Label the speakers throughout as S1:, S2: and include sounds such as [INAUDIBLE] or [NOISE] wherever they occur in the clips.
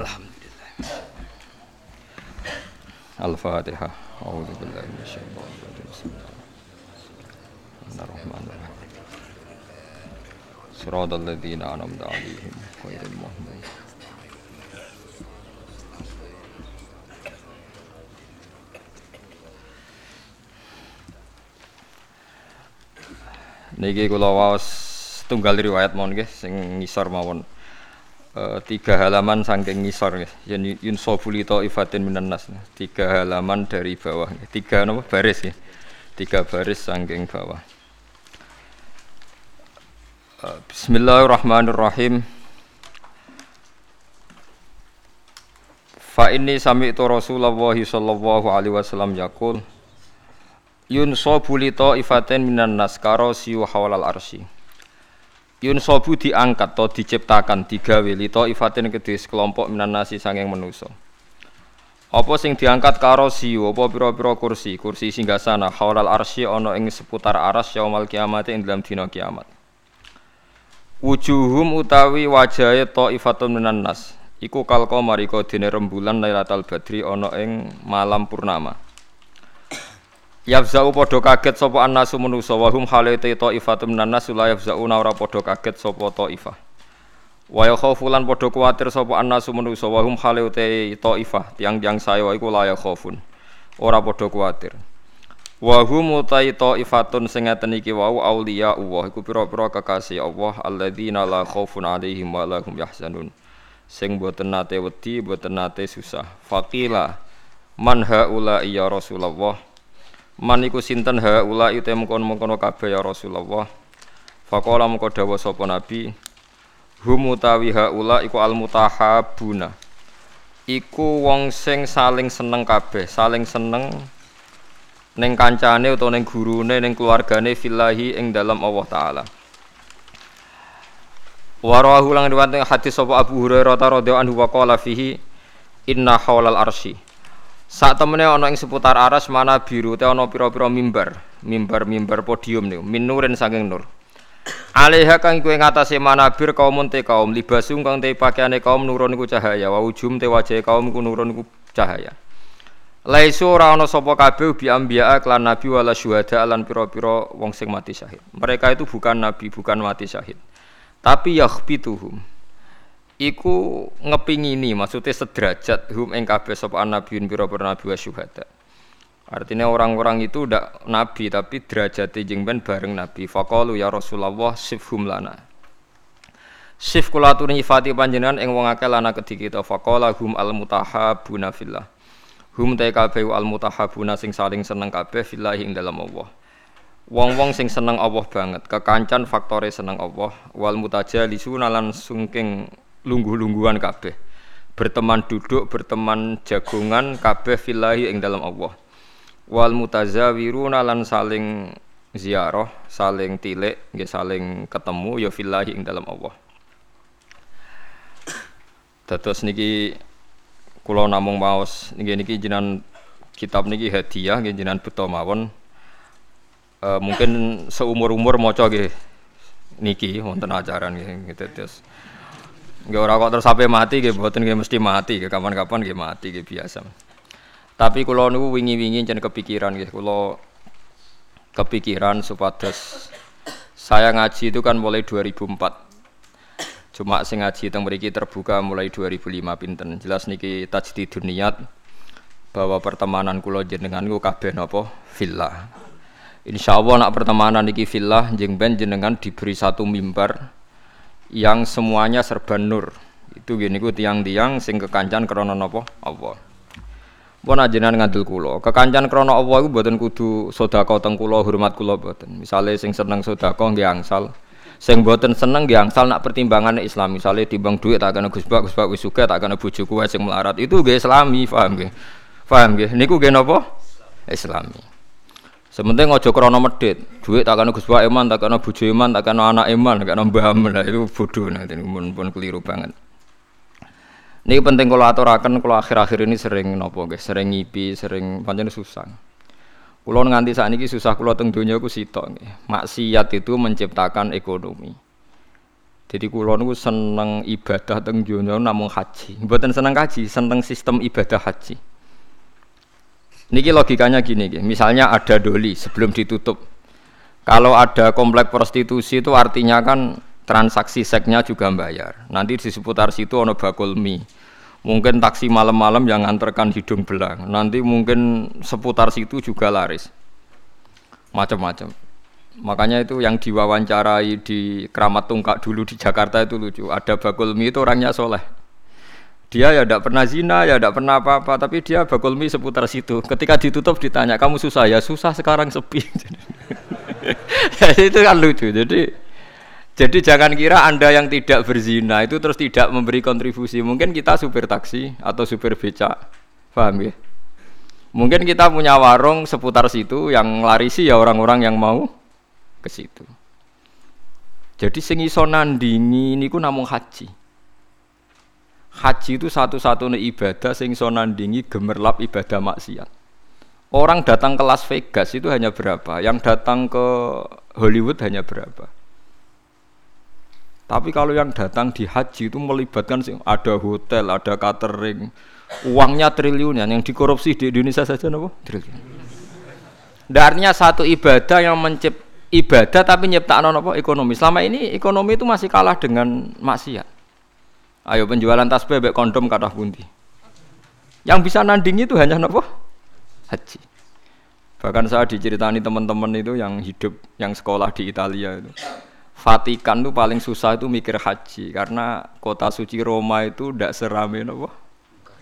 S1: Alhamdulillah. Al-Fatihah. A'udzu billahi minasyaitonir rajim. Bismillahirrahmanirrahim. Siratal ladzina an'amta 'alaihim ghairil maghdubi Niki kula waos tunggal riwayat mawon nggih sing ngisor mawon. E, tiga halaman saking ngisor nggih. Yen yun sofulito ifatin minan nas. Tiga halaman dari bawah nggih. Tiga napa baris nggih. Tiga baris saking bawah. E, Bismillahirrahmanirrahim. Fa inni sami'tu Rasulullah sallallahu alaihi wasallam yaqul Yunsobu li ta'ifatin minan nas karo siyu hawalal arsi Yunsobu diangkat atau diciptakan digawe. Li ta'ifatin kedhe sekelompok minan nasi sanging manusa Apa sing diangkat karo siyu apa pira-pira kursi? Kursi singgasana. Hawalal arsi ana ing seputar aras yaumal kiamat ing dalam dina kiamat. Wujuhum utawi wajahe ta'ifatun minan nas. Iku kalqa marika dene rembulan Lailatul Badri ana ing malam purnama Yafzau padha kaget sapa annasu manusa wa hum halate taifatum minan nas la yafzauna ora padha kaget sapa taifah. Wa yakhafu lan padha kuwatir sapa annasu manusa wa hum halate taifah tiang-tiang saya iku la yakhafun. Ora padha kuwatir. Wa hum utai taifatun sing ngeten iki wau auliya Allah iku pira-pira kekasih Allah alladzina la khaufun alaihim wa la hum yahzanun. Sing boten nate wedi, boten nate susah. Faqila man haula ya Rasulullah Man iku sinten ha ula ite mengkon-mengkono kabeh ya Rasulullah. Faqala mengko dawuh sapa Nabi, hum utawi ha ula iku al mutahabuna. Iku wong sing saling seneng kabeh, saling seneng ning kancane utawa ning gurune ning keluargane fillahi ing dalam Allah taala. Warahu lang riwayat hadis sapa Abu Hurairah radhiyallahu anhu wa fihi inna haulal arsy saat temennya ono ing seputar aras mana biru te ono piro-piro mimbar, mimbar-mimbar podium nih, minuren saking nur. Alaiha kang kue ngatasi manabir kaum te kaum libasung kang te pakaiane kaum nurun ku cahaya, wa ujum te wajah kaum ku nurun ku cahaya. Laisu ora ana sapa kabeh bi anbiya klan nabi wala syuhada lan pira-pira wong sing mati syahid. Mereka itu bukan nabi, bukan mati syahid. Tapi yakhbituhum iku ngepingini maksudnya sederajat hum ing kabeh sapa nabiun pira-pira nabi wa. Artinya orang-orang itu ndak nabi tapi derajat jeng ben bareng nabi. Faqalu ya Rasulullah sifhum lana. Sif kula aturi nyifati panjenengan ing wong akeh lana kedhi kita faqala hum al mutahabuna fillah. Hum ta kabeh al mutahabuna sing saling seneng kabeh fillah ing dalam Allah. Wong-wong sing seneng Allah banget, kekancan faktore seneng Allah, wal mutajalisuna lan sungking lungguh-lungguhan kabeh. Berteman duduk berteman jagungan kabeh filahi ing dalam Allah. Wal mutazawiruna lan saling ziarah saling tilik nggih saling ketemu ya filahi ing dalam Allah. Dados niki kula namung maos niki niki jinan kitab niki hadiah nggih jinan buta mawon. E, mungkin seumur-umur maca nggih niki wonten ajaran nggih terus Gak orang kok terus sampai mati, gak buatin gak mesti mati, gak kapan-kapan gak mati, gak biasa. Tapi kalau nunggu wingi-wingi jangan kepikiran, gak kalau kepikiran supados saya ngaji itu kan mulai 2004. Cuma sing ngaji teng mriki terbuka mulai 2005 pinten. Jelas niki tajdidun niat bahwa pertemanan kula jenengan ku kabeh napa villa. Insyaallah nak pertemanan niki villa jeng ben jenengan diberi satu mimbar yang semuanya serba nur. Itu gini ku tiang-tiang sing kekancan krono nopo Allah. Pun ajenan ngandel kulo. Kekancan krono Allah iku mboten kudu sedekah teng kulo, hormat kulo mboten. Misale sing seneng sedekah nggih angsal. Sing mboten seneng nggih angsal nak pertimbangan Islam. Misale timbang duit tak kena Gus Bak, Gus Bak wis sugih tak kena bojoku sing melarat. Itu nggih Islami, paham nggih? Paham nggih? Niku nggih napa? Islami. Sementing ojo krono medit. Duit tak kena Gus Eman, tak kena bojo Eman, tak kena anak Eman, tak kena Mbah Lah itu bodoh nanti pun, pun keliru banget. Ini penting kalau aturakan kalau akhir-akhir ini sering nopo guys, sering ngipi, sering pancen susah. Kulo nganti saat ini susah kulo teng dunia ku sitok. Maksiat itu menciptakan ekonomi. Jadi kulo niku seneng ibadah teng dunya namung haji. Mboten seneng haji, seneng sistem ibadah haji. Niki logikanya gini, misalnya ada doli sebelum ditutup. Kalau ada komplek prostitusi itu artinya kan transaksi seksnya juga bayar. Nanti di seputar situ ono bakul mie. Mungkin taksi malam-malam yang nganterkan hidung belang. Nanti mungkin seputar situ juga laris. Macam-macam. Makanya itu yang diwawancarai di Keramat Tungkak dulu di Jakarta itu lucu. Ada bakul mie itu orangnya soleh. Dia ya tidak pernah zina, ya tidak pernah apa-apa, tapi dia bakul mie seputar situ. Ketika ditutup ditanya, kamu susah ya? Susah sekarang sepi. [LAUGHS] itu kan lucu. Jadi jadi jangan kira Anda yang tidak berzina itu terus tidak memberi kontribusi. Mungkin kita supir taksi atau supir becak. Paham ya? Mungkin kita punya warung seputar situ yang larisi ya orang-orang yang mau ke situ. Jadi sing iso nandingi niku namung haji. Haji itu satu-satunya ibadah sing iso nandingi gemerlap ibadah maksiat. Orang datang ke Las Vegas itu hanya berapa? Yang datang ke Hollywood hanya berapa? Tapi kalau yang datang di haji itu melibatkan ada hotel, ada catering, uangnya triliunan yang dikorupsi di Indonesia saja nopo triliun. Darnya satu ibadah yang mencipt ibadah tapi nyiptakno nopo ekonomi. Selama ini ekonomi itu masih kalah dengan maksiat. Ayo penjualan tas bebek kondom kata bunti. Yang bisa nanding itu hanya nopo haji. Bahkan saya diceritani teman-teman itu yang hidup yang sekolah di Italia itu Vatikan tuh paling susah itu mikir haji karena kota suci Roma itu tidak serame nopo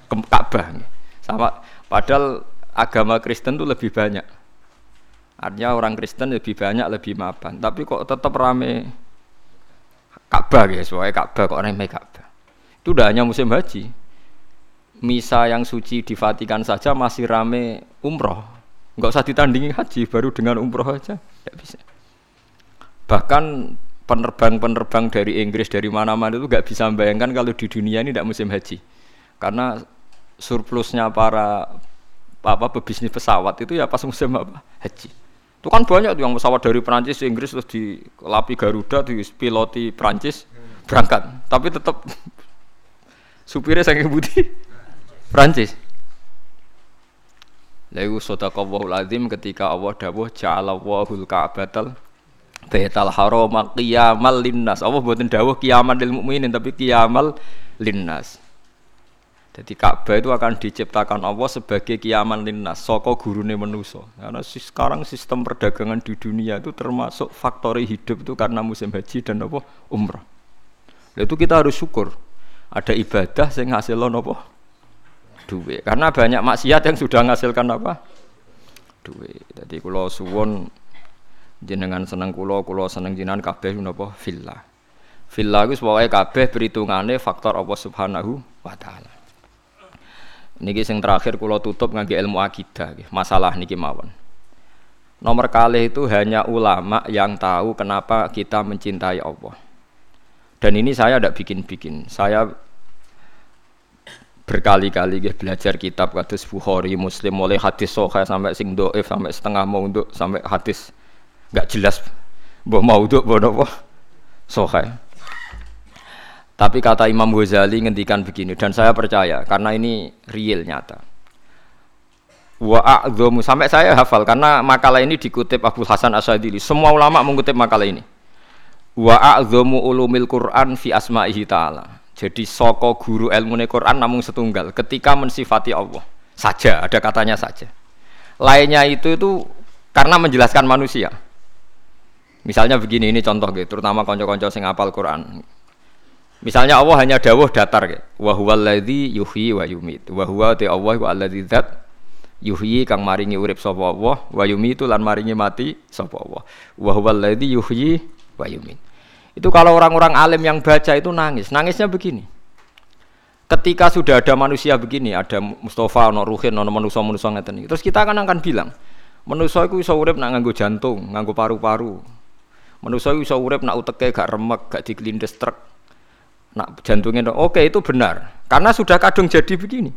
S1: Ka'bah. Sama padahal agama Kristen tuh lebih banyak. Artinya orang Kristen lebih banyak lebih mapan, tapi kok tetap rame Ka'bah ya, soalnya Ka'bah kok rame Ka'bah. Itu udah hanya musim haji. Misa yang suci di Vatikan saja masih rame umroh. Enggak usah ditandingi haji, baru dengan umroh aja. Tidak bisa. Bahkan penerbang-penerbang dari Inggris dari mana-mana itu nggak bisa membayangkan kalau di dunia ini tidak musim haji karena surplusnya para apa pebisnis pesawat itu ya pas musim apa haji itu kan banyak tuh yang pesawat dari Prancis Inggris terus di lapi Garuda di piloti Prancis berangkat tapi tetap supirnya saking budi Prancis [LAUGHS] Lalu sodakallahul azim ketika Allah dawuh ja'alallahul ka'batal Baital haram qiyamal linnas. Allah mboten dawuh kiamal lil mukminin tapi kiamal linnas. Jadi Ka'bah itu akan diciptakan Allah sebagai kiaman linnas, soko gurune manusia. Karena sekarang sistem perdagangan di dunia itu termasuk faktori hidup itu karena musim haji dan apa umrah. Itu kita harus syukur. Ada ibadah yang ngasilkan apa? Duit. Karena banyak maksiat yang sudah menghasilkan apa? Duit. Jadi kalau suwon jenengan seneng kulo kulo seneng jenengan kabeh napa villa villa iku pokoke kabeh perhitungane faktor Allah Subhanahu wa taala niki sing terakhir kulo tutup ngangge ilmu akidah masalah niki mawon nomor kali itu hanya ulama yang tahu kenapa kita mencintai Allah dan ini saya tidak bikin-bikin. Saya berkali-kali belajar kitab kados Bukhari Muslim mulai hadis sahih sampai sing doif sampai setengah mau untuk sampai hadis nggak jelas. Mau maudhu mbah napa sahih tapi kata Imam Ghazali ngendikan begini dan saya percaya karena ini real nyata. Wa sampai saya hafal karena makalah ini dikutip Abu Hasan Asyadili semua ulama mengutip makalah ini wa a'dhamu ulumil Quran fi asma'ihi ta'ala jadi soko guru ilmu Quran namun setunggal ketika mensifati Allah saja ada katanya saja lainnya itu itu karena menjelaskan manusia Misalnya begini ini contoh gitu, terutama konco-konco sing apal Quran. Misalnya Allah hanya dawuh datar gitu. Wa huwallazi yuhyi wa yumit. Wa huwa ta Allah wa allazi zat yuhyi kang maringi urip sapa Allah wa yumitu lan maringi mati sapa Allah. Wa huwallazi yuhyi wa yumit. Itu kalau orang-orang alim yang baca itu nangis. Nangisnya begini. Ketika sudah ada manusia begini, ada Mustafa, ono Ruhin, ono manusia-manusia ngeten Terus kita akan akan bilang, manusia itu iso urip nak nganggo jantung, nganggo paru-paru, Manusia bisa urip nak uteke gak remek, gak dikelindes truk. Nak jantungnya oke itu benar. Karena sudah kadung jadi begini.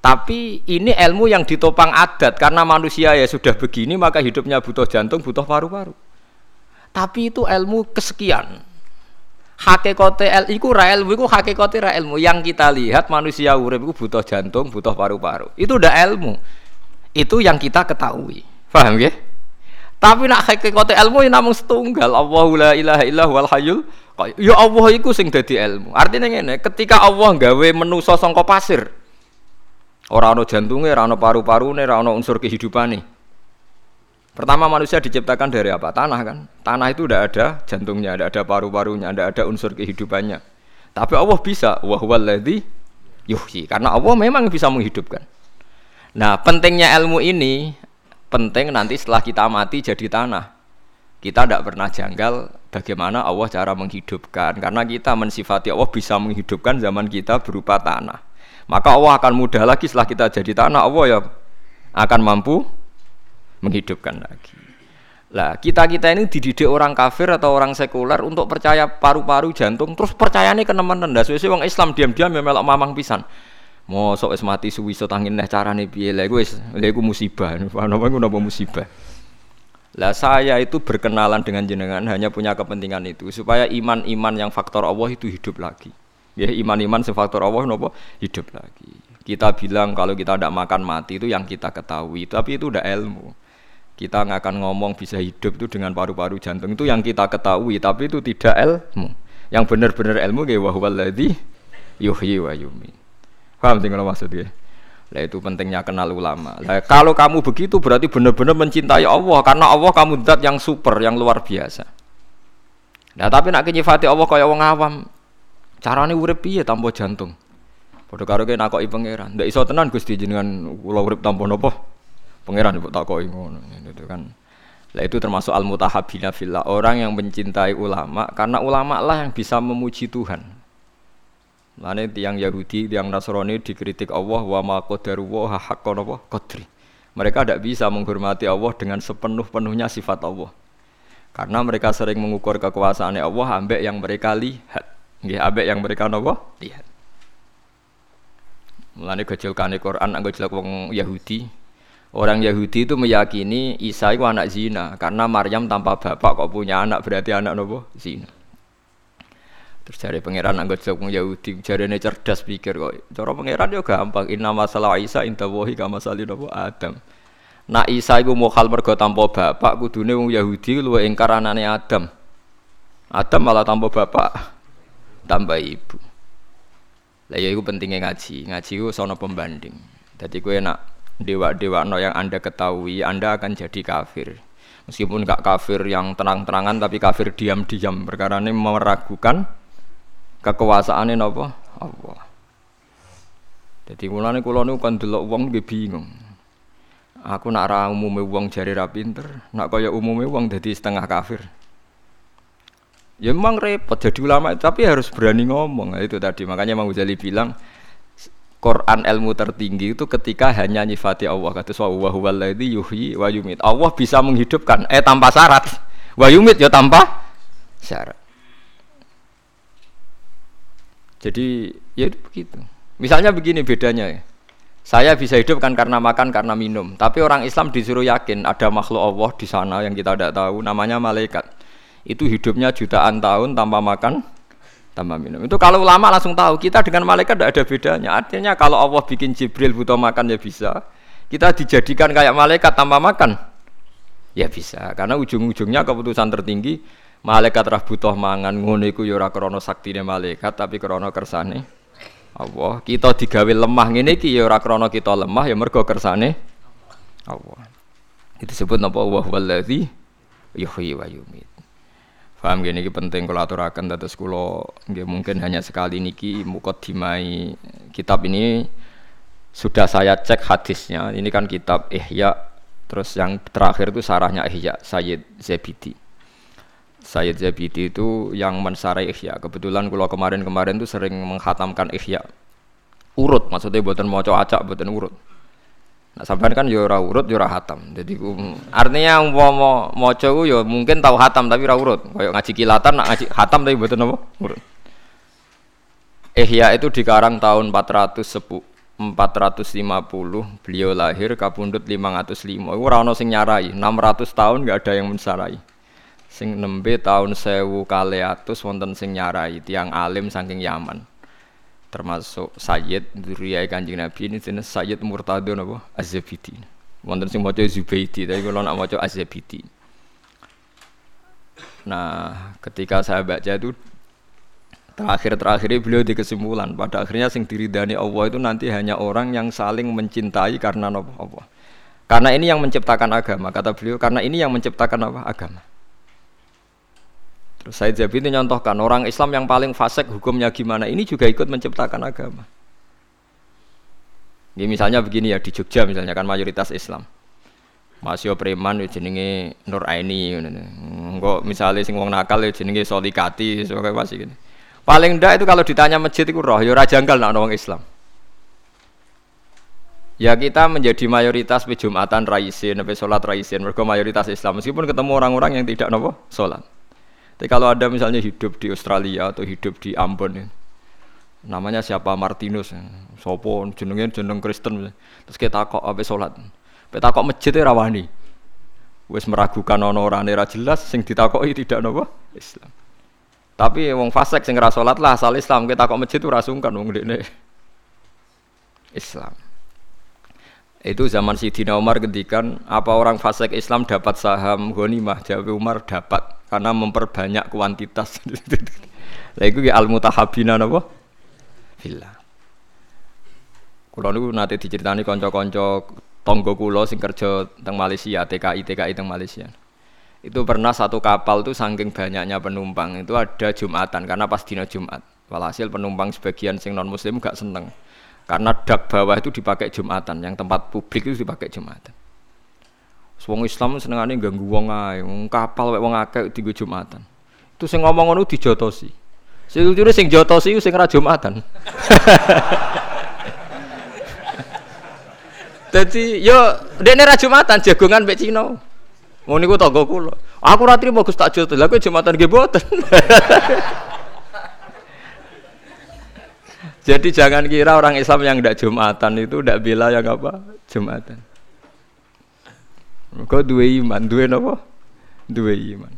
S1: Tapi ini ilmu yang ditopang adat karena manusia ya sudah begini maka hidupnya butuh jantung, butuh paru-paru. Tapi itu ilmu kesekian. Hakikate el iku ra ilmu iku hakikate ra ilmu. Yang kita lihat manusia urip iku butuh jantung, butuh paru-paru. Itu udah ilmu. Itu yang kita ketahui. Paham ya? Tapi nak hakikate ilmu ya namung setunggal. Allahu la ilaha illa huwal hayyul Ya Allah iku sing dadi ilmu. Artinya ngene, ketika Allah gawe menusa sangka pasir, ora ana jantunge, ora ana paru-parune, ora ana unsur kehidupane. Pertama manusia diciptakan dari apa? Tanah kan. Tanah itu tidak ada jantungnya, tidak ada paru-parunya, tidak ada unsur kehidupannya. Tapi Allah bisa. Wahwaladzi yuhyi. Karena Allah memang bisa menghidupkan. Nah, pentingnya ilmu ini penting nanti setelah kita mati jadi tanah. Kita tidak pernah janggal bagaimana Allah cara menghidupkan karena kita mensifati Allah bisa menghidupkan zaman kita berupa tanah. Maka Allah akan mudah lagi setelah kita jadi tanah Allah ya akan mampu menghidupkan lagi. Lah kita kita ini dididik orang kafir atau orang sekuler untuk percaya paru-paru jantung terus percayanya ke teman rendah. Sesuai orang Islam diam-diam ya melok mamang pisan. Mosok es mati suwi so tangin neh carane piye lha iku wis lha musibah. [LAUGHS] Napa iku musibah. Lah saya itu berkenalan dengan jenengan hanya punya kepentingan itu supaya iman-iman yang faktor Allah itu hidup lagi. Ya iman-iman faktor Allah nopo hidup lagi. Kita bilang kalau kita tidak makan mati itu yang kita ketahui, tapi itu udah ilmu. Kita nggak akan ngomong bisa hidup itu dengan paru-paru jantung itu yang kita ketahui, tapi itu tidak ilmu. Yang benar-benar ilmu kayak wahwaladhi yuhyi wa yumi. Paham tinggal maksudnya? Lah itu pentingnya kenal ulama. Lah kalau kamu begitu berarti benar-benar mencintai Allah karena Allah kamu zat yang super, yang luar biasa. Nah tapi nak nyifati Allah kaya wong awam. Carane urip piye tanpa jantung? Padha karo kene nakoki pangeran. Ndak iso tenan Gusti jenengan kula urip tanpa napa? Pangeran ibu takoki ngono. Itu kan. Lah itu termasuk al-mutahabbina fillah, orang yang mencintai ulama karena ulama lah yang bisa memuji Tuhan. Lane tiang Yahudi, tiang Nasrani dikritik Allah wa ma qadaru wa haqqan apa qadri. Mereka tidak bisa menghormati Allah dengan sepenuh-penuhnya sifat Allah. Karena mereka sering mengukur kekuasaan Allah ambek yang mereka lihat. Nggih, ambek yang mereka napa? Lihat. Mulane gejolkane Quran anggo jelek wong Yahudi. Orang Yahudi itu meyakini Isa itu anak zina karena Maryam tanpa bapak kok punya anak berarti anak nopo zina. Terus cari pangeran anggap wong Yahudi ini cerdas pikir kok. Cara pangeran yo gampang. Inna masalah Isa inta wahi kama salin apa Adam. Nak Isa iku hal mergo tanpa bapak kudune wong Yahudi luwe ingkar anane Adam. Adam malah tanpa bapak tambah ibu. Lah ya iku pentingnya ngaji. Ngaji iku sono pembanding. Jadi kowe nak dewa-dewa no yang Anda ketahui, Anda akan jadi kafir. Meskipun gak kafir yang tenang-tenangan tapi kafir diam-diam. Perkara ini meragukan kekuasaane napa Allah. Jadi mulane kula niku kan delok wong nggih bingung. Aku nak ra umume wong jare ra pinter nak kaya umume wong dadi setengah kafir. Ya memang repot jadi ulama tapi harus berani ngomong. Itu tadi makanya Imam Ghazali bilang Quran ilmu tertinggi itu ketika hanya nyifati Allah kata wa huwallazi yuhyi wa yumit Allah bisa menghidupkan eh tanpa syarat wa yumit ya tanpa syarat jadi ya itu begitu. Misalnya begini bedanya ya. Saya bisa hidup kan karena makan, karena minum. Tapi orang Islam disuruh yakin ada makhluk Allah di sana yang kita tidak tahu, namanya malaikat. Itu hidupnya jutaan tahun tanpa makan, tanpa minum. Itu kalau ulama langsung tahu kita dengan malaikat tidak ada bedanya. Artinya kalau Allah bikin Jibril butuh makan ya bisa. Kita dijadikan kayak malaikat tanpa makan, ya bisa. Karena ujung-ujungnya keputusan tertinggi malaikat rah butuh mangan ngono iku ya ora krana malaikat tapi krana kersane Allah. Kita digawe lemah ngene iki ya ora kita lemah ya mergo kersane Allah. Itu disebut napa wa wallazi yuhyi wa yumit. Paham gini ini penting kalau aturakan kula nggih mungkin hanya sekali niki mukadimai kitab ini sudah saya cek hadisnya. Ini kan kitab Ihya terus yang terakhir itu sarahnya Ihya Sayyid Zabidi. Sayyid Zabidi itu yang mensarai Ihya. Kebetulan kalau kemarin-kemarin itu sering menghatamkan Ihya. Urut, maksudnya buatan moco acak, buatan urut. Nah, sampai kan yura ya urut, yura ya hatam. Jadi artinya mau moco ku yo mungkin tahu hatam tapi ora urut. Kayak ngaji kilatan, nak ngaji hatam tapi buatan apa? Urut. Ihya itu dikarang tahun 410 450 beliau lahir kapundut 505 itu ora ono sing nyarai 600 tahun nggak ada yang mensarai Sing nembe tahun sewu kaleatus wonten sing nyarai tiang alim saking Yaman. Termasuk Sayyid Duriyai Kanjeng Nabi ini jenis Sayyid Murtado napa Az-Zabidi. Wonten sing maca Zubaidi tapi kalau nak maca Az-Zabidi. Nah, ketika saya baca itu terakhir-terakhirnya beliau di kesimpulan pada akhirnya sing diridani Allah itu nanti hanya orang yang saling mencintai karena apa? Karena ini yang menciptakan agama kata beliau karena ini yang menciptakan apa? agama. Terus saya jadi ini nyontohkan orang Islam yang paling fasik hukumnya gimana ini juga ikut menciptakan agama. Ini misalnya begini ya di Jogja misalnya kan mayoritas Islam. Masih preman ya jenenge Nur Aini Enggak misalnya sing wong nakal ya jenenge Solikati sebagai masih gini. Paling ndak itu kalau ditanya masjid itu roh ya janggal nak orang Islam. Ya kita menjadi mayoritas di Jumatan raisin, sampai sholat raisin, mereka mayoritas Islam. Meskipun ketemu orang-orang yang tidak nopo sholat. Tapi kalau ada misalnya hidup di Australia atau hidup di Ambon, ya, namanya siapa? Martinus, ya, sopo jenengnya jeneng Kristen, terus kita kok apa sholat, kita kok masjid ya rawani, wes meragukan orang orang jelas, sing ditakoi tidak nopo? Islam. Tapi wong fasik sing ora salat lah asal Islam. Kita kok masjid ora sungkan wong Islam. Itu zaman Sidina Umar ngendikan apa orang fasik Islam dapat saham ghanimah? Jawab Umar dapat karena memperbanyak kuantitas. [LAUGHS] Lah iku ya al mutahabina napa? Fillah. Kulo niku nate diceritani kanca-kanca tangga kula sing kerja teng Malaysia, TKI TKI teng Malaysia itu pernah satu kapal tuh saking banyaknya penumpang itu ada jumatan karena pas dino jumat walhasil penumpang sebagian sing non muslim gak seneng karena dak bawah itu dipakai jumatan yang tempat publik itu dipakai jumatan Wong Islam senengane ganggu wong ae, wong kapal wek wong akeh digo Jumatan. Itu sing ngomong ngono dijotosi. Sing lucunya sing jotosi sing ra Jumatan. [LAUGHS] Dadi yo dekne ra Jumatan jagongan mbek Cina. Ngono niku tangga kula. Aku ra trimo Gus tak jotos. Jumatan nggih mboten. [LAUGHS] Jadi jangan kira orang Islam yang tidak Jumatan itu tidak bela yang apa? Jumatan. Kau dua iman, dua apa? Dua iman.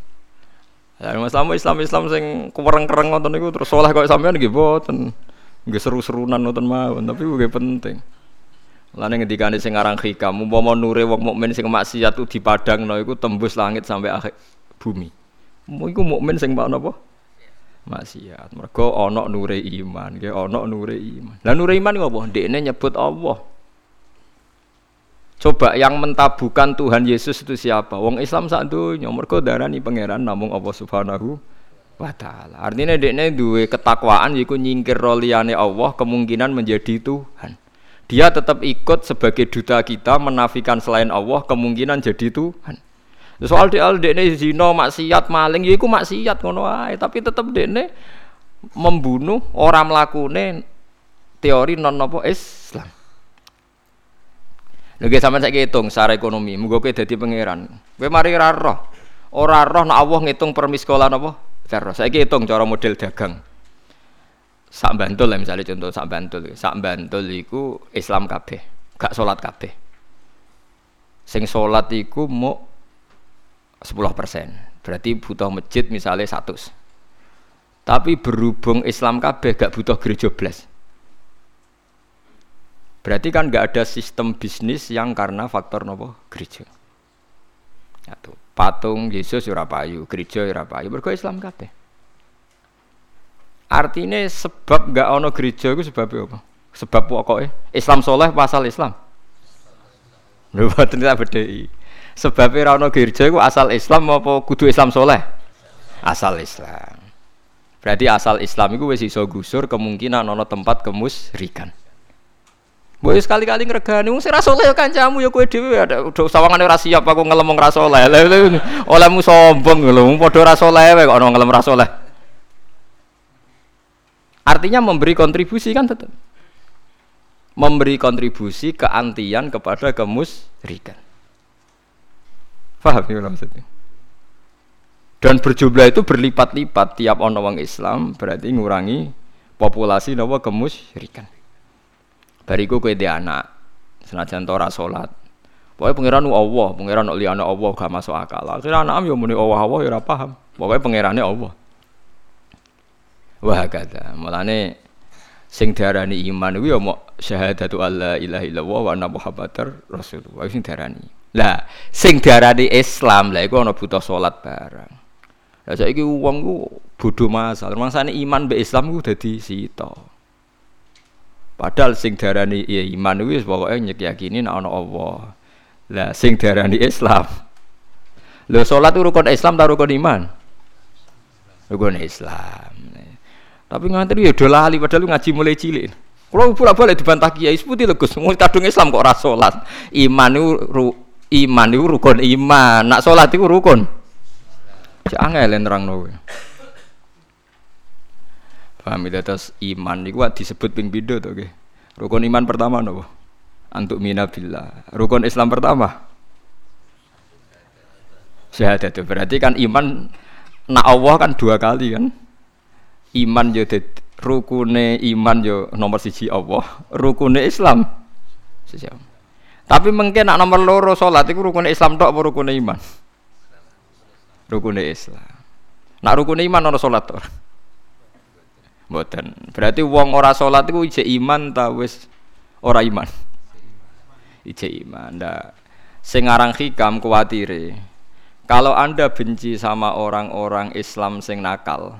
S1: Ya, Islam Islam Islam sing kereng-kereng ngoten niku terus soleh kok sampean nggih mboten. Nggih seru-serunan ngoten mawon, tapi nggih penting. Lane ngendikane sing aran hikam, umpama nure wong mukmin sing maksiat ku dipadangno iku tembus langit sampai akhir bumi. Mu iku mukmin sing pak napa? Maksiat. Mergo ana nure iman, nggih ana nure iman. Lah nure iman ngopo? Ndekne nyebut Allah. Coba yang mentabukan Tuhan Yesus itu siapa? Wong Islam sak donya mergo darani pangeran namung Allah Subhanahu wa taala. Artinya dekne duwe ketakwaan yiku nyingkir liyane Allah kemungkinan menjadi Tuhan dia tetap ikut sebagai duta kita menafikan selain Allah kemungkinan jadi Tuhan. Soal dia dekne zina maksiat maling ya iku maksiat ngono ae tapi tetap dekne membunuh orang mlakune teori non nopo Islam. Lagi sama saya hitung secara ekonomi, mugo kowe dadi pangeran. Kowe mari ora roh. Ora roh nek Allah ngitung per miskola napa? Cara saya hitung cara model dagang sak bantul lah misalnya contoh sak bantul sak bantul iku Islam kabeh gak sholat kabeh sing sholat iku mau 10 persen berarti butuh masjid misalnya satu tapi berhubung Islam kabeh gak butuh gereja blas berarti kan gak ada sistem bisnis yang karena faktor nopo gereja Satu. patung Yesus ora payu gereja ora payu berko Islam kabeh Artinya sebab gak ono gereja itu sebab apa? Sebab pokoknya Islam soleh pasal Islam. Boten tak bedheki. Sebab ora ono gereja itu asal Islam apa kudu Islam soleh? Asal Islam. Berarti asal Islam itu wis iso gusur kemungkinan ono tempat kemusrikan. Boy sekali-kali ngregani wong sing saleh ya kancamu ya kowe dhewe ada udah sawangane ora siap aku ngelemong ra saleh. Olehmu sombong lho, padha ra saleh kok ono ngelem ra saleh. Artinya memberi kontribusi kan tetap. Memberi kontribusi keantian kepada kemusrikan. Faham ya maksudnya? Dan berjumlah itu berlipat-lipat tiap orang Islam berarti ngurangi populasi nawa kemusyrikan. Bariku kue dia anak, senajan tora salat. Pokoknya pangeran Allah, pangeran oleh anak Allah gak masuk akal. Akhirnya anak yo muni Allah Allah ya ora paham. Pokoknya pangerannya Allah. Wah kata, mulane sing diarani iman kuwi ya mau syahadatu alla ilaha illallah wa anna muhammadar rasulullah sing diarani. Lah, sing diarani Islam lah iku ana butuh salat barang. Lah saiki wong ku bodho masal. Mangsane iman be Islam ku dadi sita. Padahal sing diarani ya iman kuwi pokoke nyekiyakini nek ana Allah. Lah sing diarani Islam. Lho salat rukun Islam ta rukun iman? Rukun Islam. Tapi ngantri ya do lali padahal ngaji mulai cilik. Kalau balik dibantah kiai seputi lho Gus, kadung Islam kok ora salat. Iman itu iman itu rukun iman. Nak salat itu rukun. Cek angel nerangno. Paham ya terus iman niku disebut ping pindho to nggih. Rukun iman pertama napa? Antuk mina billah. Rukun Islam pertama syahadat berarti kan iman nak Allah kan dua kali kan iman yo rukune iman yo nomor siji Allah rukune Islam siji tapi mungkin nak nomor loro sholat itu rukune Islam tok apa rukune iman rukune Islam nak rukune iman ono sholat tok Mboten. Berarti wong ora salat iku ijek iman ta wis ora iman. Ijek iman. Ndak sing aran hikam kuwatire. Kalau Anda benci sama orang-orang Islam sing nakal,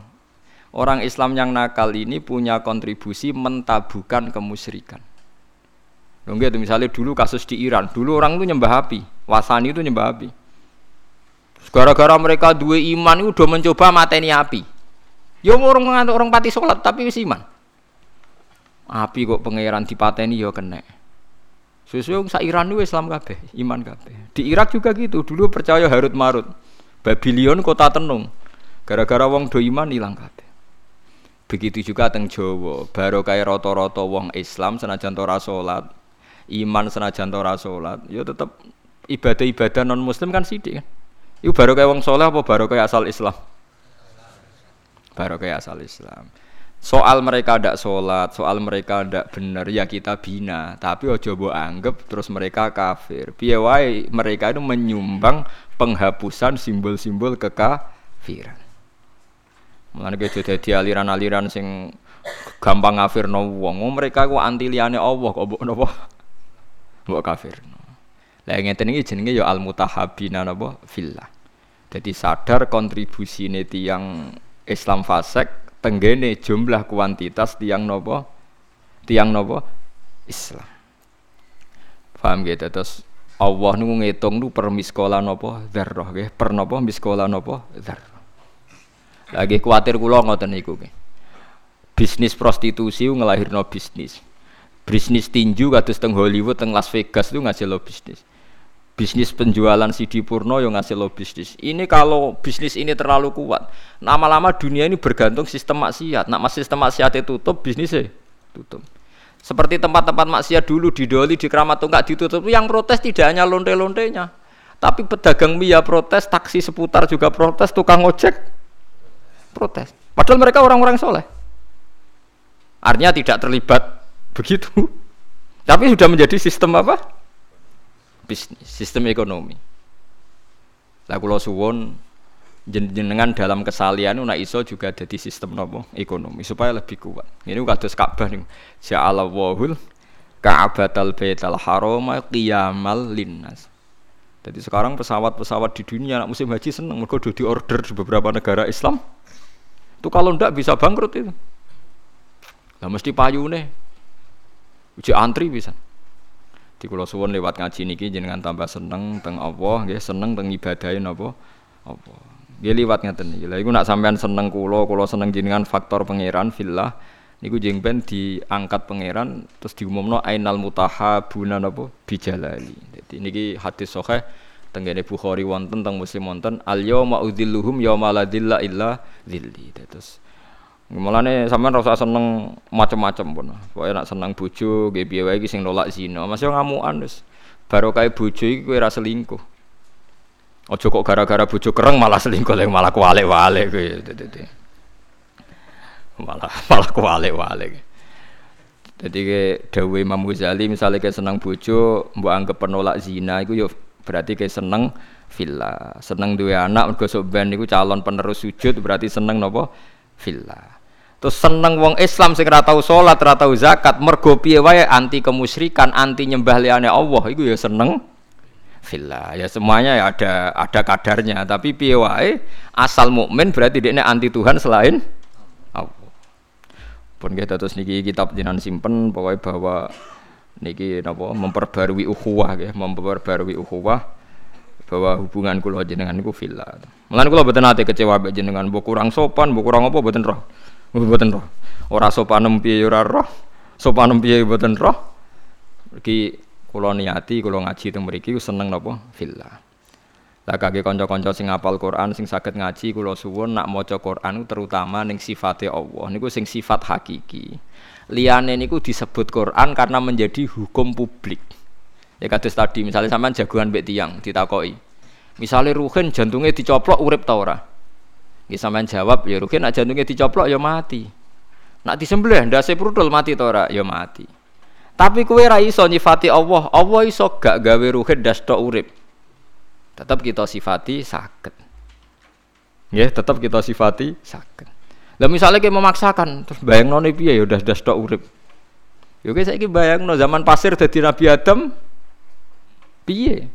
S1: Orang Islam yang nakal ini punya kontribusi mentabukan kemusyrikan. Loh gitu, misalnya dulu kasus di Iran, dulu orang itu nyembah api, wasani itu nyembah api. Gara-gara mereka dua iman itu udah mencoba mateni api. Ya orang orang pati sholat tapi wis iman. Api kok pangeran dipateni ya kena. Sesuai sa Iran itu Islam kabeh, iman kabeh. Di Irak juga gitu, dulu percaya Harut Marut. Babylon kota tenung. Gara-gara wong do iman hilang kabeh. Begitu juga teng Jawa, baru kayak roto-roto wong Islam senajan ora salat, iman senajan ora salat, ya tetep ibadah-ibadah non muslim kan sidik kan. Iku baru kayak wong soleh apa baru kayak asal Islam? Baru kayak asal Islam. Soal mereka ndak sholat, soal mereka ndak benar ya kita bina. Tapi ojo bo anggap terus mereka kafir. Piawai mereka itu menyumbang penghapusan simbol-simbol kekafiran. Mulane ge dadi aliran-aliran sing gampang ngafirno wong. Mereka ku anti liyane Allah kok mbok napa? Mbok kafirno. Lah ngeten iki jenenge ya al mutahabbina napa fillah. Jadi sadar kontribusine tiang Islam fasek tenggene jumlah kuantitas tiang napa? Tiang napa? Islam. Paham gitu terus Allah nunggu ngitung nu per miskola napa dzarrah nggih per napa miskola napa dzarrah lagi khawatir kula ngoten niku Bisnis prostitusi ngelahirno bisnis. Bisnis tinju kados teng Hollywood teng Las Vegas itu ngasih lo bisnis. Bisnis penjualan CD Purno yang ngasih lo bisnis. Ini kalau bisnis ini terlalu kuat, lama-lama dunia ini bergantung sistem maksiat. Nak sistem maksiat itu tutup, bisnisnya tutup. Seperti tempat-tempat maksiat dulu di Doli, di Keramat Tunggak ditutup, yang protes tidak hanya lonte-lontenya, tapi pedagang mie protes, taksi seputar juga protes, tukang ojek protes. Padahal mereka orang-orang soleh. Artinya tidak terlibat begitu. [LAUGHS] Tapi sudah menjadi sistem apa? Bisnis, sistem ekonomi. Lah kula suwon jenengan dalam kesalian una iso juga jadi sistem nopo ekonomi supaya lebih kuat. Ini kados Ka'bah nih. Ja'alallahul Ka'batal Baital Haram qiyamal linnas. Jadi sekarang pesawat-pesawat di dunia anak musim haji seneng mereka di order di beberapa negara Islam itu kalau ndak bisa bangkrut itu. Lah mesti nih. Uji antri bisa. Di kula suwun lewat ngaji niki jenengan tambah seneng teng Allah nggih, seneng teng ibadahe napa? Apa? Nggih liwat ngaten niki. Lah iku nak sampean seneng kula, kula seneng jenengan faktor pangeran fillah niku jeng ben diangkat pangeran terus diumumno ainal mutahabuna napa bijalali. Jadi niki hadis sahih tenggene Bukhari wonten teng Muslim wonten al yauma udzilluhum yauma la dzilla illa dzilli terus Mulane sampean rasa seneng macam-macam pun. Pokoke nak seneng nggih piye wae iki sing nolak zina. Masih ngamukan wis. Baru kae bojo iki kowe ora selingkuh. Aja kok gara-gara bojo kereng malah selingkuh lek malah kualik-walik kowe. Malah [LAUGHS] malah kualik-walik. Jadi ke dawe Imam Ghazali misalnya kayak seneng bojo, mbok anggap penolak zina iku yo berarti kayak seneng villa. Seneng dua anak mergo sok ben calon penerus sujud berarti seneng nopo villa. Terus seneng wong Islam sing ora tau salat, ora tau zakat, mergo piye wae anti kemusyrikan, anti nyembah liyane Allah iku ya seneng villa. Ya semuanya ya ada ada kadarnya, tapi piye wae asal mukmin berarti dia anti Tuhan selain pun kita terus niki kitab jinan simpen pokoknya bahwa niki napa memperbarui ukhuwah ya memperbarui ukhuwah bahwa hubungan kula jenengan niku villa. Mulane kula boten ate kecewa mbek jenengan, mbok kurang sopan, mbok kurang apa boten roh. Boten roh. Ora sopan piye ora roh. Sopan piye boten roh. Iki kula niati kula ngaji teng mriki seneng napa villa. Lah kage kanca-kanca sing hafal Quran sing saged ngaji kula suwun nak maca Quran terutama ning sifate Allah niku sing sifat hakiki. Liyane niku disebut Quran karena menjadi hukum publik. Ya kados tadi misalnya sampean jagoan mbek tiyang ditakoki. Misalnya Ruhin jantungnya dicoplok urip ta ora? Nggih sampean jawab ya Ruhin nak jantungnya dicoplok ya mati. Nak disembelih ndase prudul mati ta ora? Ya mati. Tapi kowe ra iso nyifati Allah. Allah iso gak gawe Ruhin das tok urip tetap kita sifati sakit ya tetap kita sifati sakit lah misalnya kita memaksakan terus bayang noni piye ya udah stok urip yo saya ki bayang no zaman pasir jadi Nabi Adam piye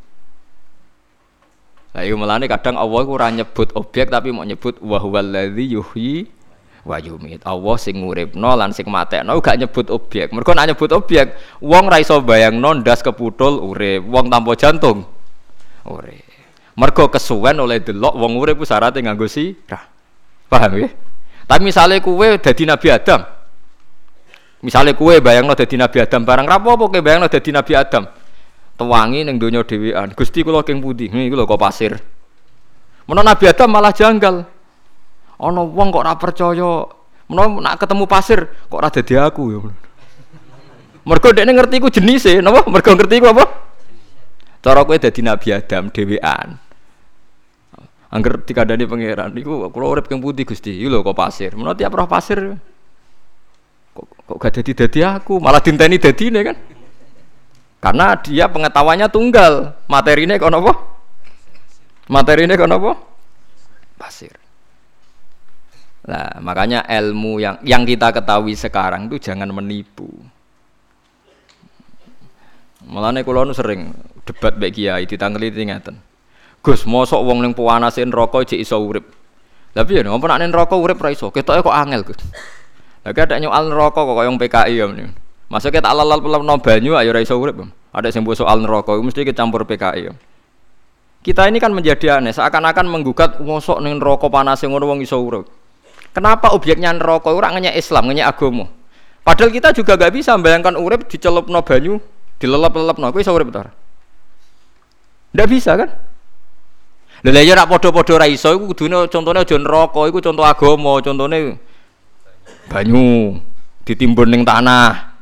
S1: lah iku melane kadang Allah iku ora nyebut objek tapi mau nyebut wa huwallazi yuhyi wa yumit. Allah sing nguripno lan sing matekno gak nyebut objek. Mergo nek nyebut objek, wong ra iso bayangno ndas keputul urip, wong tanpa jantung urip. Mergo kesuwen oleh delok wong urip ku syaratnya nganggo sirah. Paham ya? Tapi misalnya kue dadi Nabi Adam. Misalnya kue bayangno dadi Nabi Adam barang rapo apa kowe bayangno dadi Nabi Adam. Tuwangi ning donya dhewean. Gusti kula king pundi? Niku lho kok pasir. Menawa Nabi Adam malah janggal. Ana wong kok ora percaya. Menawa nak ketemu pasir kok ora dadi aku ya. Mergo dekne ngerti ku jenise, napa? Mergo ngerti ku apa? Cara kowe dadi Nabi Adam dhewean. Angger dikandani pangeran niku kula urip keng putih Gusti. Iki lho kok pasir. Menawa tiap roh pasir kok, kok gak dadi dadi aku, malah dinteni dadine kan. Karena dia pengetahuannya tunggal. Materinya kok apa? Materinya kok apa? Pasir. Nah, makanya ilmu yang yang kita ketahui sekarang itu jangan menipu. Mulane kula nu sering debat mbek kiai ditangkeli ngeten. Gus, mosok wong ning puanase neraka jek iso urip. Lah piye ngopo nek neraka urip ra iso? Ketoke kok angel, Gus. Lah ada nyoal neraka kok koyo PKI ya Masa kita alal no banyu ayo ra iso urip. Ada sing soal neraka mesti kecampur PKI ya. Kita ini kan menjadi aneh, seakan-akan menggugat ngosok ning neraka panas ngono wong iso urip. Kenapa objeknya neraka ora ngenyek Islam, ngenyek agama? Padahal kita juga gak bisa membayangkan urip dicelupno banyu, dilelep-lelepno, kowe iso urip ta? Ndak bisa kan? Lha ya rak padha-padha ra iso iku kudune contone aja neraka, iku contoh agama, contone banyu ditimbun ning tanah.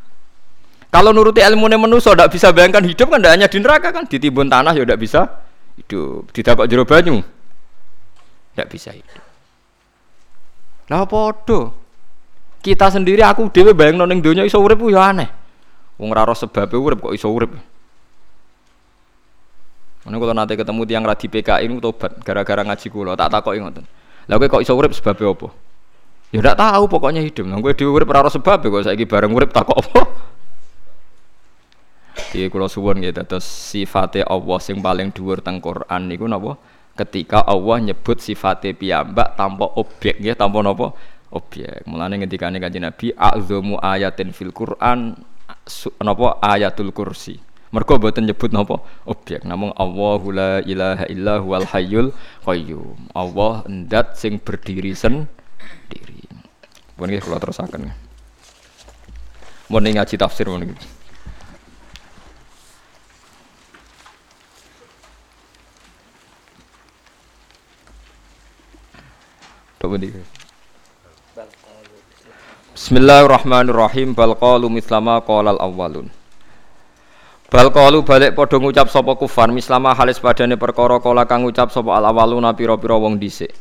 S1: Kalau nuruti ilmu manusia ndak bisa bayangkan hidup kan ndak hanya di neraka kan, ditimbun tanah ya ndak bisa hidup. Didakok jero banyu. Ndak bisa hidup. Lah padha. Kita sendiri aku dhewe bayangno ning donya iso urip ya aneh. Wong ora sebab urip kok iso urip. Mana kalau nanti ketemu tiang radi PKI ini tobat gara-gara ngaji kulo tak takoki ngoten. Lah kowe kok iso sebab apa? Ya ndak tahu pokoknya hidup. Lah kowe dhewe urip ora sebab kok saiki bareng urip takok apa? Iki kula suwun nggih dados sifate Allah sing paling dhuwur teng Quran niku napa? Ketika Allah nyebut sifate piyambak tanpa objek nggih, tanpa napa? Objek. Mulane ngendikane Kanjeng Nabi, "A'dzamu ayatin fil Quran" napa ayatul kursi. Mergo boten nyebut napa objek namung Allahu la ilaha illa huwal hayyul qayyum. Allah endat sing berdiri sendiri. Pun nggih kula terusaken. Mun ngaji tafsir mun iki. Bismillahirrahmanirrahim bal qalu mislama qalal awwalun Bal qalu balik padha ngucap sapa kufar mislama halis padane perkara kala kang ngucap sapa al awaluna pira-pira wong dhisik.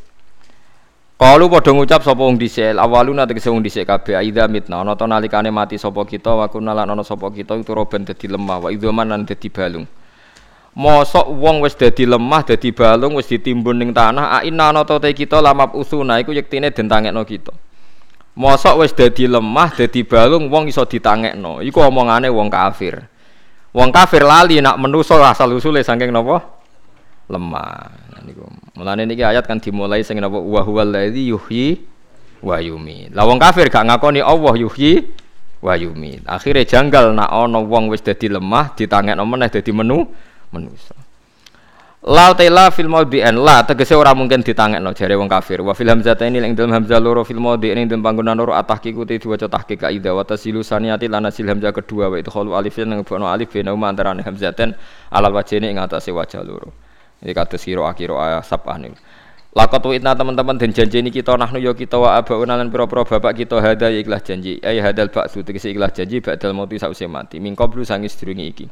S1: Kalu padha ngucap sapa wong dhisik, awaluna tegese wong dhisik kabeh aidza mitna ana nalikane mati sapa kita wa kunna ana sapa kita itu roben dadi lemah wa idzaman lan dadi balung. Mosok wong wis dadi lemah dadi balung wis ditimbun ning tanah aina ana ta kita lamap usuna iku yektine den tangekno kita. Mosok wis dadi lemah dadi balung wong iso ditangekno. Iku omongane wong kafir. Wong kafir lali nak menuso asal usule saking napa? Lemah. Nah, niku. Mulane niki ayat kan dimulai sing napa wa huwal ladzi yuhyi wa yumiit. Lah wong kafir gak ngakoni Allah yuhyi wa yumiit. Akhire janggal nak ana wong wis dadi lemah ditangekno meneh dadi menu manusa. La tela fil maudhi'an la tegese ora mungkin ditangekno jare wong kafir. Wa fil hamzah ini ing dalem hamzah loro fil maudhi'in ing dalem panggonan loro atahqiqu te diwaca tahqiq kaida wa tasilu saniyati lan asil hamzah kedua wa itu khalu alif nang bono alif bena antarané hamzaten alal wajhine ing atase wajah loro. Iki kados sira akhiro sabah niku. Lakot witna teman-teman dan janji ini kita nahnu yo kita wa abauna lan pira-pira bapak kita hada ya ikhlas janji. Ai hadal ba'su tegese ikhlas janji ba'dal mauti sause mati. Mingko blu sangis durunge iki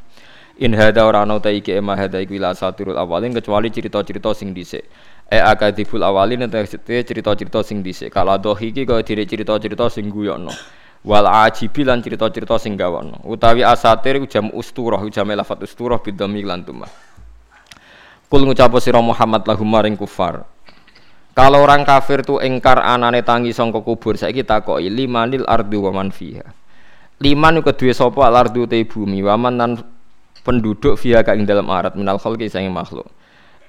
S1: in hada ora ana ta iki ema hada iku ila saturul awalin kecuali cerita-cerita sing dhisik. E akadibul awalin tegese cerita-cerita sing dhisik. Kala dohi iki kaya dire cerita-cerita sing guyokno. Wal ajibi lan cerita-cerita sing gawono utawi asatir iku jam usturah jam lafat usturah bidhami lan tumah. Kul ngucap sira Muhammad lahum maring kufar. Kalau orang kafir tu engkar anane tangi sangka kubur saiki takoki limanil ardu wa man fiha. Liman iku duwe sapa? Al ardu te bumi. Wa man penduduk via ka ing dalam arat minal khalqi sange makhluk.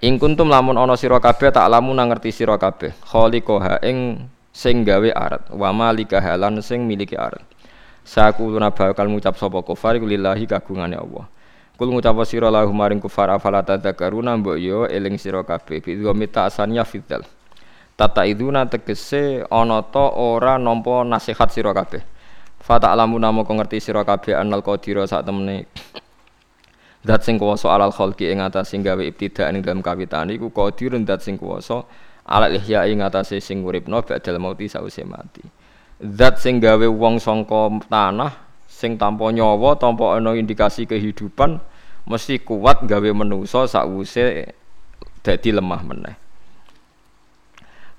S1: Ing kuntum lamun ana sira kabeh tak lamun ngerti sira kabeh. Khaliqaha ing sing gawe arat wa malika halan sing miliki arat. Sakuluna bakal ngucap sapa kufar lillahi kagungane Allah. Kul ngucap sira lahu maring kufar afala tadzakaruna mbok yo eling sira kabeh. Bi mita asanya fidzal. Tata iduna tegese ana ta ora nampa nasihat sira kabeh. Fata alamu namo ngerti sira kabeh anal qadira sak temene Zat sing kuwasa alal khalqi ing atas sing gawe ibtidak ing dalam kawitan iku qadirun zat sing kuwasa alal ihya ing atas sing uripno badal mauti sause mati. Zat sing gawe wong sangka tanah sing tanpa nyawa tanpa ana indikasi kehidupan mesti kuat gawe manusa sakwuse dadi lemah meneh.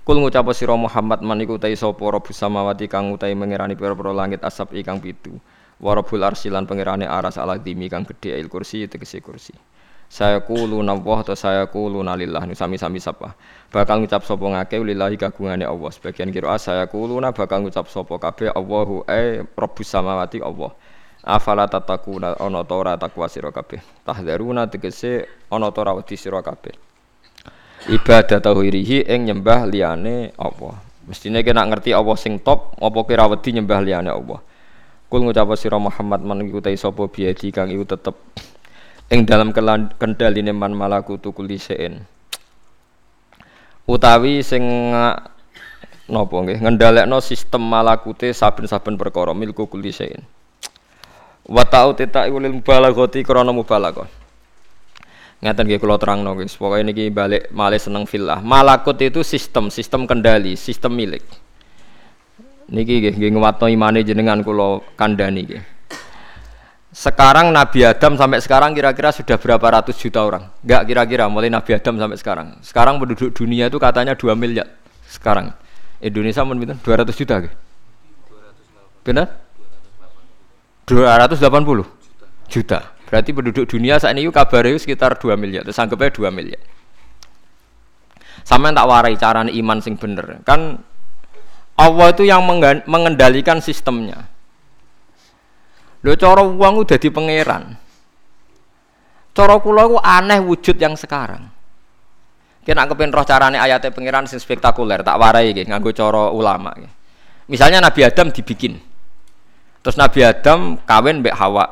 S1: Kul ngucap sira Muhammad man iku ta sapa rabbus kang utahe mengerani pira-pira langit asap ikang pitu warabul arsilan pangerane aras ala dimi kang gedhe il kursi tegese kursi. Saya kulu nawah atau saya kulu nalillah sami-sami sapa. Bakal ngucap sapa ngake lillahi kagungane Allah. Sebagian kira saya kulu na bakal ngucap sapa kabeh Allahu e rabbus samawati Allah. Afala tatakuna ana ta ora takwa sira kabeh. Tahdzaruna tegese ana ta ora wedi sira kabeh. Ibadah tauhirihi ing nyembah liyane Allah. Mestine kena ngerti Allah sing top apa kira wedi nyembah liyane Allah Kul ngucap sira Muhammad man iku ta sapa biadi kang iku tetep ing dalam kendhaline man malakutu kulli sein. Utawi sing napa nggih ngendhalekno sistem malakute saben-saben perkara milku kulli sein. Wa ta'u tita ulil mubalaghati krana mubalaghah. Ngaten nggih kula terangno guys. Pokoke niki balik malih seneng filah. Malakut itu sistem, sistem kendali, sistem milik. Niki nggih nggih nguwatno imane jenengan kula kandhani nggih. Sekarang Nabi Adam sampai sekarang kira-kira sudah berapa ratus juta orang? Enggak kira-kira mulai Nabi Adam sampai sekarang. Sekarang penduduk dunia itu katanya 2 miliar. Sekarang Indonesia mun pinten? 200 juta nggih. Benar? 280 juta. Berarti penduduk dunia saat ini kabarnya sekitar 2 miliar. Terus anggapnya 2 miliar. Sama yang tak warai carane iman sing bener. Kan Allah itu yang mengendalikan sistemnya. Lho cara wong udah di pangeran. Cara kula ku aneh wujud yang sekarang. Kena kepen roh carane ayatnya pangeran sing spektakuler, tak warai nggih nganggo cara ulama nggih. Misalnya Nabi Adam dibikin. Terus Nabi Adam kawin mbek Hawa,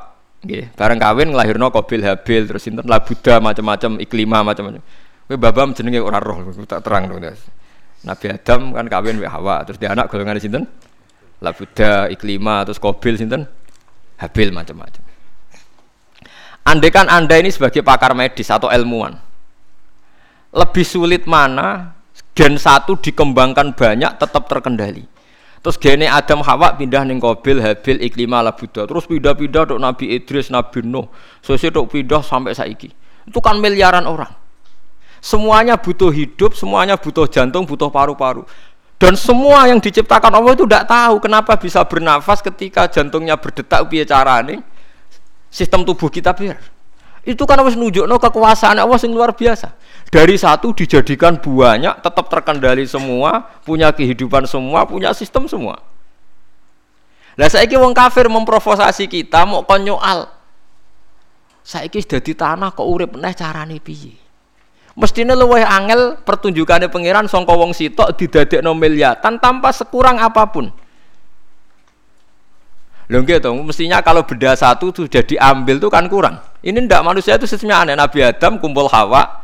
S1: nggih. Bareng kawin nglahirno Qabil Habil terus sinten Labuda macam-macam iklima macam-macam. Kowe babam jenenge ora roh tak terang dong. Nabi Adam kan kawin mbek Hawa, terus dia anak golongan sinten? Labuda, Iklima, terus Kobil sinten? Habil macam-macam. Andai kan Anda ini sebagai pakar medis atau ilmuwan, lebih sulit mana gen satu dikembangkan banyak tetap terkendali. Terus gene Adam Hawa pindah ning Kobil, Habil, Iklima, Labuda. Terus pindah-pindah untuk Nabi Idris, Nabi Nuh. Sosial pindah sampai saiki. Itu kan miliaran orang. Semuanya butuh hidup, semuanya butuh jantung, butuh paru-paru. Dan semua yang diciptakan Allah itu tidak tahu kenapa bisa bernafas ketika jantungnya berdetak bicara nih sistem tubuh kita biar. Itu kan harus nunjukno kekuasaan Allah yang luar biasa. Dari satu dijadikan banyak, tetap terkendali semua, punya kehidupan semua, punya sistem semua. Lah saiki wong kafir memprovokasi kita mau konyoal. Sudah di tanah kok urip neh carane piye? Mestinya luwih angel pertunjukannya pangeran sangka wong sitok didadekno miliatan tanpa sekurang apa pun. Lho gitu, mestinya kalau beda satu sudah diambil tuh kan kurang. Ini ndak manusia itu sistemnya aneh. Nabi Adam kumpul Hawa,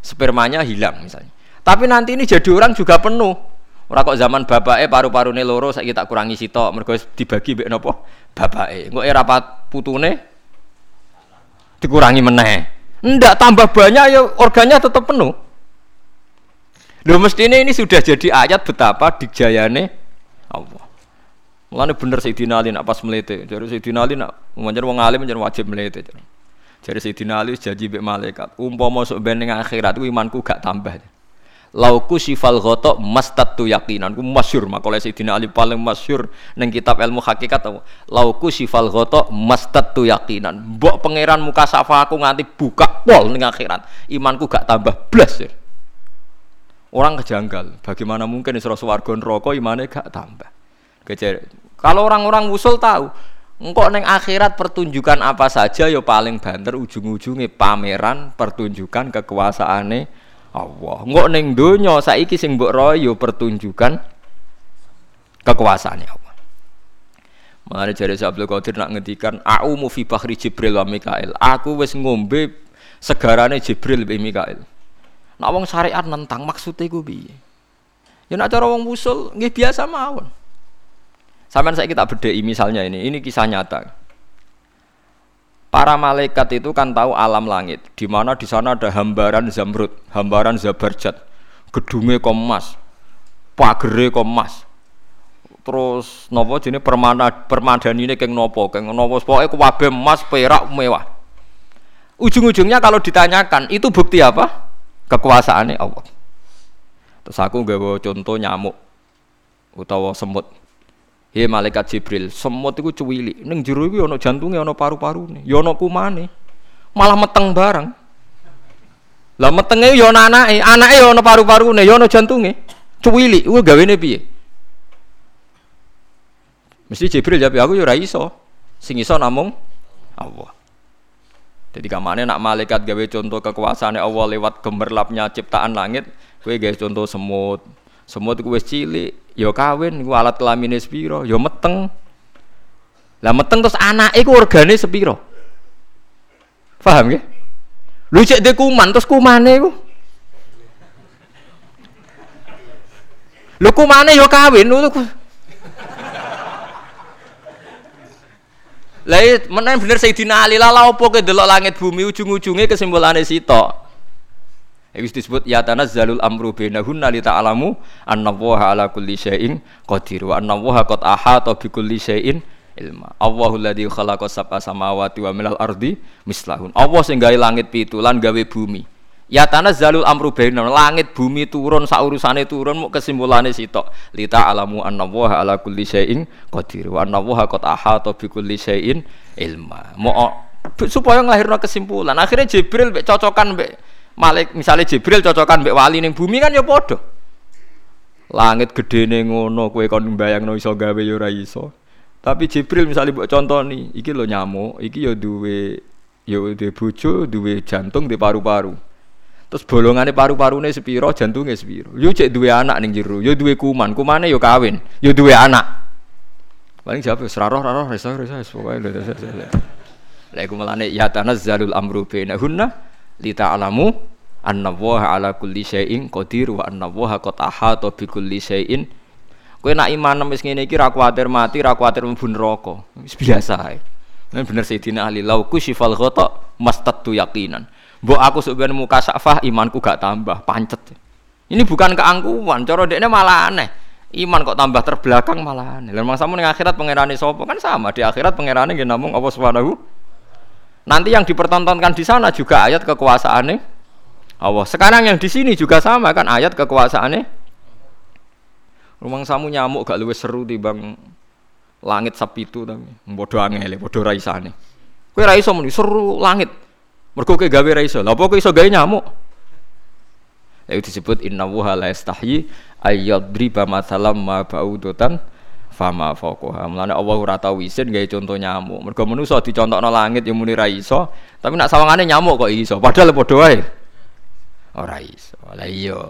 S1: spermanya hilang misalnya. Tapi nanti ini jadi orang juga penuh. Ora kok zaman bapake paru-parune loro saiki tak kurangi sitok mergo dibagi mbek napa? Bapake. Engko era putune dikurangi meneh. Ndak tambah banyak ya organnya tetap penuh. Loh mestinya ini sudah jadi ayat betapa dijayane Allah. Mulane bener Sayyidina Ali nak pas melete. Jadi Sayyidina Ali nak wong alim menjadi wajib melete. Jadi Sayyidina Ali janji mbek malaikat, umpama sok ben ning akhirat imanku gak tambah lauku sifal goto mastatu yakinan. Ku masyur makalah Sayyidina Ali paling masyur neng kitab ilmu hakikat lauku sifal goto mastatu yakinan. Mbok pangeran muka safa aku nganti buka pol neng akhirat. Imanku gak tambah blas orang kejanggal. Bagaimana mungkin isra swarga neraka imane gak tambah? Kejar. kalau orang-orang usul tahu Engkau neng akhirat pertunjukan apa saja yo ya paling banter ujung-ujungnya pameran pertunjukan kekuasaane Allah. Engko ning donya saiki sing mbok royo pertunjukan kekuasaannya Allah. Mane jare Abdul Qadir nak ngendikan mu fi bahri Jibril wa Mikail. Aku wis ngombe segarane Jibril be Mikail. Nak wong syariat nentang maksudnya gue piye? Ya nak cara wong usul nggih biasa mawon. Sampeyan saya kita bedheki misalnya ini, ini kisah nyata. Para malaikat itu kan tahu alam langit, di mana di sana ada hambaran zamrud, hambaran zabarjat, gedungnya komas, pagere komas. Terus nopo jenis permana permadani ini keng nopo, keng nopo pokoknya kuwabe emas perak mewah. Ujung-ujungnya kalau ditanyakan itu bukti apa? Kekuasaannya Allah. Terus aku gak contoh nyamuk utawa semut. He malaikat Jibril, semut iku cuwili. Ning jero iku ana jantunge, ana paru-parune, ya ana kumane. Malah meteng bareng. Lah metenge ya ana anake, anake ya ana paru-parune, ya ana jantunge. Cuwili, kuwi gawene piye? Mesti Jibril jawab, aku ya ora iso. Sing iso namung Allah. Jadi kamane nak malaikat gawe contoh kekuasaan Allah lewat gemerlapnya ciptaan langit, kowe gawe contoh semut. Semut kuwi wis cilik, ya kawin iku alat kelamine sepiro? Ya meteng. Lah meteng terus anak iku organe sepiro? Paham ya lu cek de kuman terus kumane iku? Lu kumane ya kawin lu lah iya, menen bener Sayyidina Ali lah opo ke delok langit bumi ujung-ujungnya kesimpulane sitok Wis disebut ya tanazzalul amru bainahunna li ta'lamu annallaha ala kulli syai'in qadir wa annallaha qad ahata bi kulli syai'in ilma. Allahul ladzi khalaqa sab'a samawati wa minal ardi mislahun. Allah sing gawe langit pitu lan gawe bumi. Ya tanazzalul amru bainahun langit bumi turun sak urusane turun muk kesimpulane sitok. Li ta'lamu annallaha ala kulli syai'in qadir wa annallaha qad ahata bi kulli syai'in ilma. Mau supaya nglahirno kesimpulan. Akhirnya Jibril cocokan mbek Malik misalnya Jibril cocokan mbek wali ning bumi kan ya padha. Langit gede ning ngono kowe kon mbayangno iso gawe ya ora iso. Tapi Jibril misalnya buat contoh nih, iki lo nyamuk, iki ya duwe ya duwe bojo, duwe jantung, duwe paru-paru. Terus bolongannya paru-parune sepiro, jantungnya sepiro. Yo cek duwe anak ning jero, yo duwe kuman, kumane yo kawin, yo duwe anak. Paling siapa? Seraroh, raroh, resa, resa, resa, resa. Lah iku melane ya tanazzalul amru bainahunna li ta'lamu anna waha ala kulli syai'in qadir wa anna waha qad ahata bi kulli syai'in. Kowe nak iman wis ngene iki ra kuwatir mati ra kuwatir mlebu neraka. Wis biasa ae. Nah, bener Sayyidina Ali lauku syifal ghata mastatu yakinan mbok aku sebenarnya muka safah imanku gak tambah. Pancet. Ini bukan keangkuhan cara dekne malah aneh. Iman kok tambah terbelakang malah aneh. Lan mangsamu ning akhirat pangerane sapa? Kan sama di akhirat pangerane nggih namung Allah Subhanahu Nanti yang dipertontonkan di sana juga ayat kekuasaannya Allah. Sekarang yang di sini juga sama kan ayat kekuasaannya Rumang samu nyamuk gak luwih seru timbang langit sapitu tapi bodoh angel, bodoh raisane. Kowe ra iso muni seru langit. Mergo gawe ra iso. Lha apa kowe iso gawe nyamuk? Itu disebut inna wuha la yastahyi ayyadriba ma ba'udatan fama fawqaha. Mulane Allah ora tau isin gawe contoh nyamuk. Mergo manusa dicontokno langit ya muni ra iso, tapi nak sawangane nyamuk kok iso. Padahal padha wae. Ora iso. Lah iya.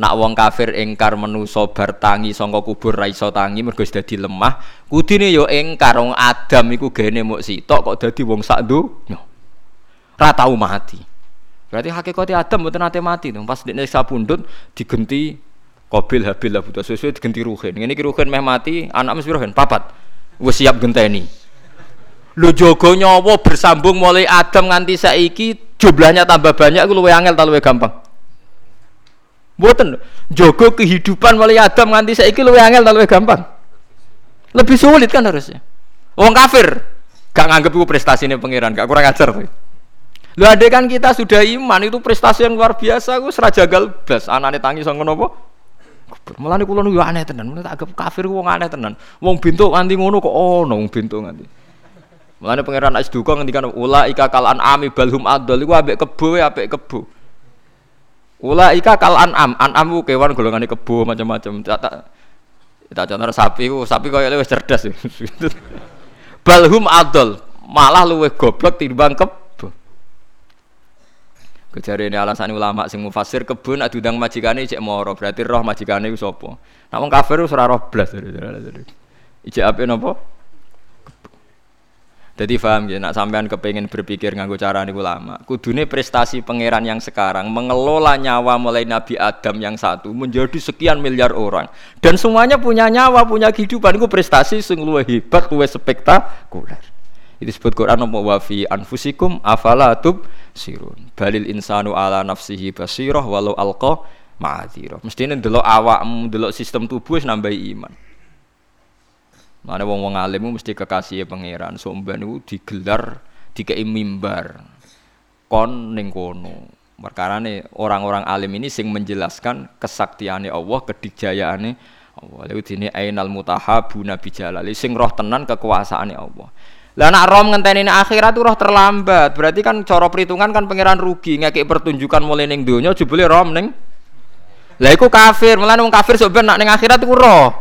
S1: Nak wong kafir engkar menusa bar tangi saka kubur ra iso tangi mergo wis dadi lemah, kudine ya engkar wong Adam iku gene muk sitok kok dadi wong sak donya. Ra tau mati. Berarti hakikatnya Adam mboten nate mati. Pas dekne sapundhut digenti Qabil Habil lah buta sesuai digenti Ruhin. Ngene iki Ruhin meh mati, anak mesti Ruhin papat. Wis siap genteni. Lu jogo nyawa bersambung mulai Adam nganti saiki jumlahnya tambah banyak ku luwe angel ta luwe gampang. Mboten. Jogo kehidupan mulai Adam nganti saiki luwih angel ta luwih gampang. Lebih sulit kan harusnya. Wong kafir gak nganggep itu prestasinya pangeran, gak kurang ajar tuh. Lu ada kan kita sudah iman itu prestasi yang luar biasa, gue serajagal blas anane tangi sang ngono Malah nih kulon gue aneh tenan, mulai tak anggap kafir gue aneh tenan. Wong bintu nganti ngono kok oh wong bintu nganti. Mulane pangeran Asduka ngendikan ula ika kalan ami balhum adol iku ambek kebo ya ambek kebo. Ula ika kal an'am, an'am ku kewan golongane kebo macam-macam. Tak tak tak contoh sapi ku, sapi koyo wis cerdas. [LAUGHS] Balhum adol, malah luwih goblok timbang kebo. Kejare ini alasan ulama sing mufasir kebo nak diundang majikane cek moro, berarti roh majikane ku sapa. Nak wong kafir wis ora roh blas. Ijek ape napa? Jadi paham ya, nak sampean kepengen berpikir nganggo cara ini ulama. Kudune prestasi pangeran yang sekarang mengelola nyawa mulai Nabi Adam yang satu menjadi sekian miliar orang dan semuanya punya nyawa, punya kehidupan. Itu prestasi sing luwih hebat, luwih spektakuler. Itu disebut Quran apa wa fi anfusikum afala sirun. Balil insanu ala nafsihi basirah walau alqa ma'adzirah. Mestine ndelok awakmu, ndelok sistem tubuh wis nambahi iman. Mana wong wong alim mesti kekasih pangeran. Somban itu digelar dikei mimbar kon ning kono. Perkara orang-orang alim ini sing menjelaskan kesaktiannya Allah, kedijayaannya Allah. Lalu ini ainal mutahabu nabi jalali sing roh tenan kekuasaannya Allah. Lah nak rom ngenteni akhirat tuh roh terlambat. Berarti kan cara perhitungan kan pangeran rugi ngekek pertunjukan mulai ning donya jebule rom ning. Lah iku kafir, mulane wong kafir ben nak ning akhirat iku roh.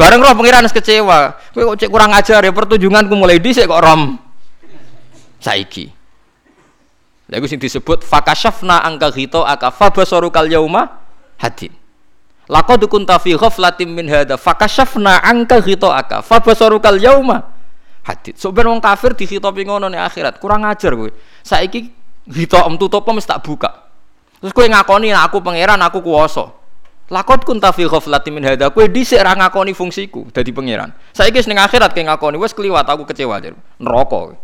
S1: Bareng roh pengiran kecewa. Kowe kok cek kurang ajar ya pertunjunganku mulai dhisik kok rom. Saiki. Lha iku sing disebut fakashafna angka ghito aka fabasarukal yauma hadin. Laqad kunta fi ghaflatin min hadza fakashafna angka ghito aka fabasarukal yauma hadid. So ben wong kafir dikhitopi ngono ning akhirat, kurang ajar kowe. Saiki hitam tutup mesti tak buka. Terus kowe ngakoni aku pangeran, aku kuwasa. Lakot kun tafi ghaflati min hadza. Kowe dhisik ra ngakoni fungsiku dadi pangeran. Saiki wis ning akhirat ke ngakoni wis kliwat aku kecewa jar. Neraka.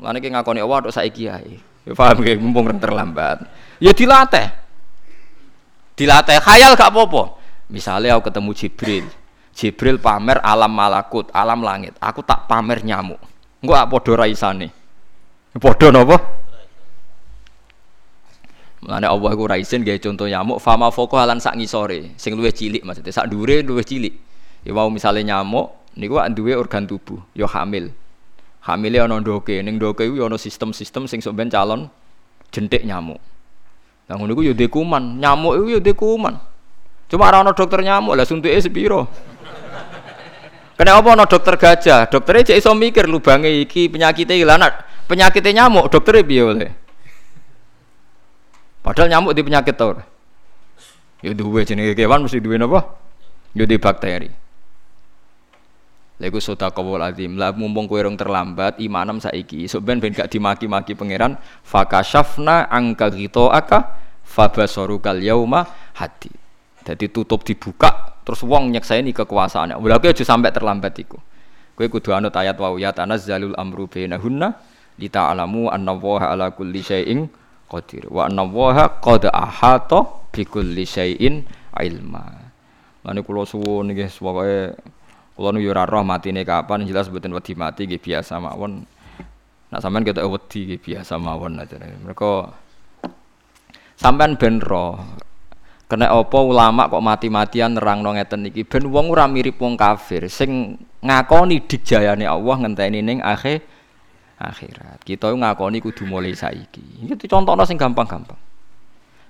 S1: Lan iki ngakoni Allah tok saiki ae. Ya paham ge mumpung terlambat. Ya dilatih. Dilatih khayal gak apa-apa. Misalnya aku ketemu Jibril. Jibril pamer alam malakut, alam langit. Aku tak pamer nyamuk. Engko tak padha raisane. Padha napa? Mulane Allah iku ra isin gawe contoh nyamuk fama foko halan sak ngisore, sing luwih cilik maksudnya sak dure luwih cilik. Ya mau misale nyamuk niku wak duwe organ tubuh, ya hamil. Hamile ana ndoke, ning ndoke iku ya ana sistem-sistem sing sok calon jentik nyamuk. Lah ngono iku ya kuman, nyamuk iku ya kuman. Cuma ora ana dokter nyamuk, lah suntuke sepiro? Kena apa ana dokter gajah? Dokternya cek iso mikir lubange iki penyakitnya ilang, penyakitnya nyamuk, dokternya piye oleh? Padahal nyamuk di penyakit tau. Ya duwe jenenge kewan mesti duwe napa? Ya di bakteri. Lego sota kawul azim. Lah mumpung kowe rong terlambat imanem saiki. Sok ben ben gak dimaki-maki pangeran. Fakashafna angka gitu aka fabasorukal yauma hati. Jadi tutup dibuka terus wong nyeksaini kekuasaannya. Berarti aja sampai terlambat iku. Kowe kudu anut ayat wa ya tanazzalul amru bainahunna lita'lamu anna ala kulli syai'in qadir wa anna waha qad ahata bi kulli syai'in ilma lane kula suwun nggih pokoke kula nu yo ora roh kapan jelas mboten wedi mati nggih biasa mawon nak sampean ketok wedi nggih biasa mawon aja mereka sampean ben Kena apa ulama kok mati-matian nerangno ngeten iki ben wong ora mirip wong kafir sing ngakoni dijayane Allah ngenteni ning akhir akhirat. Kita ngakoni kudu mulai saiki. Iki contohno sing gampang-gampang.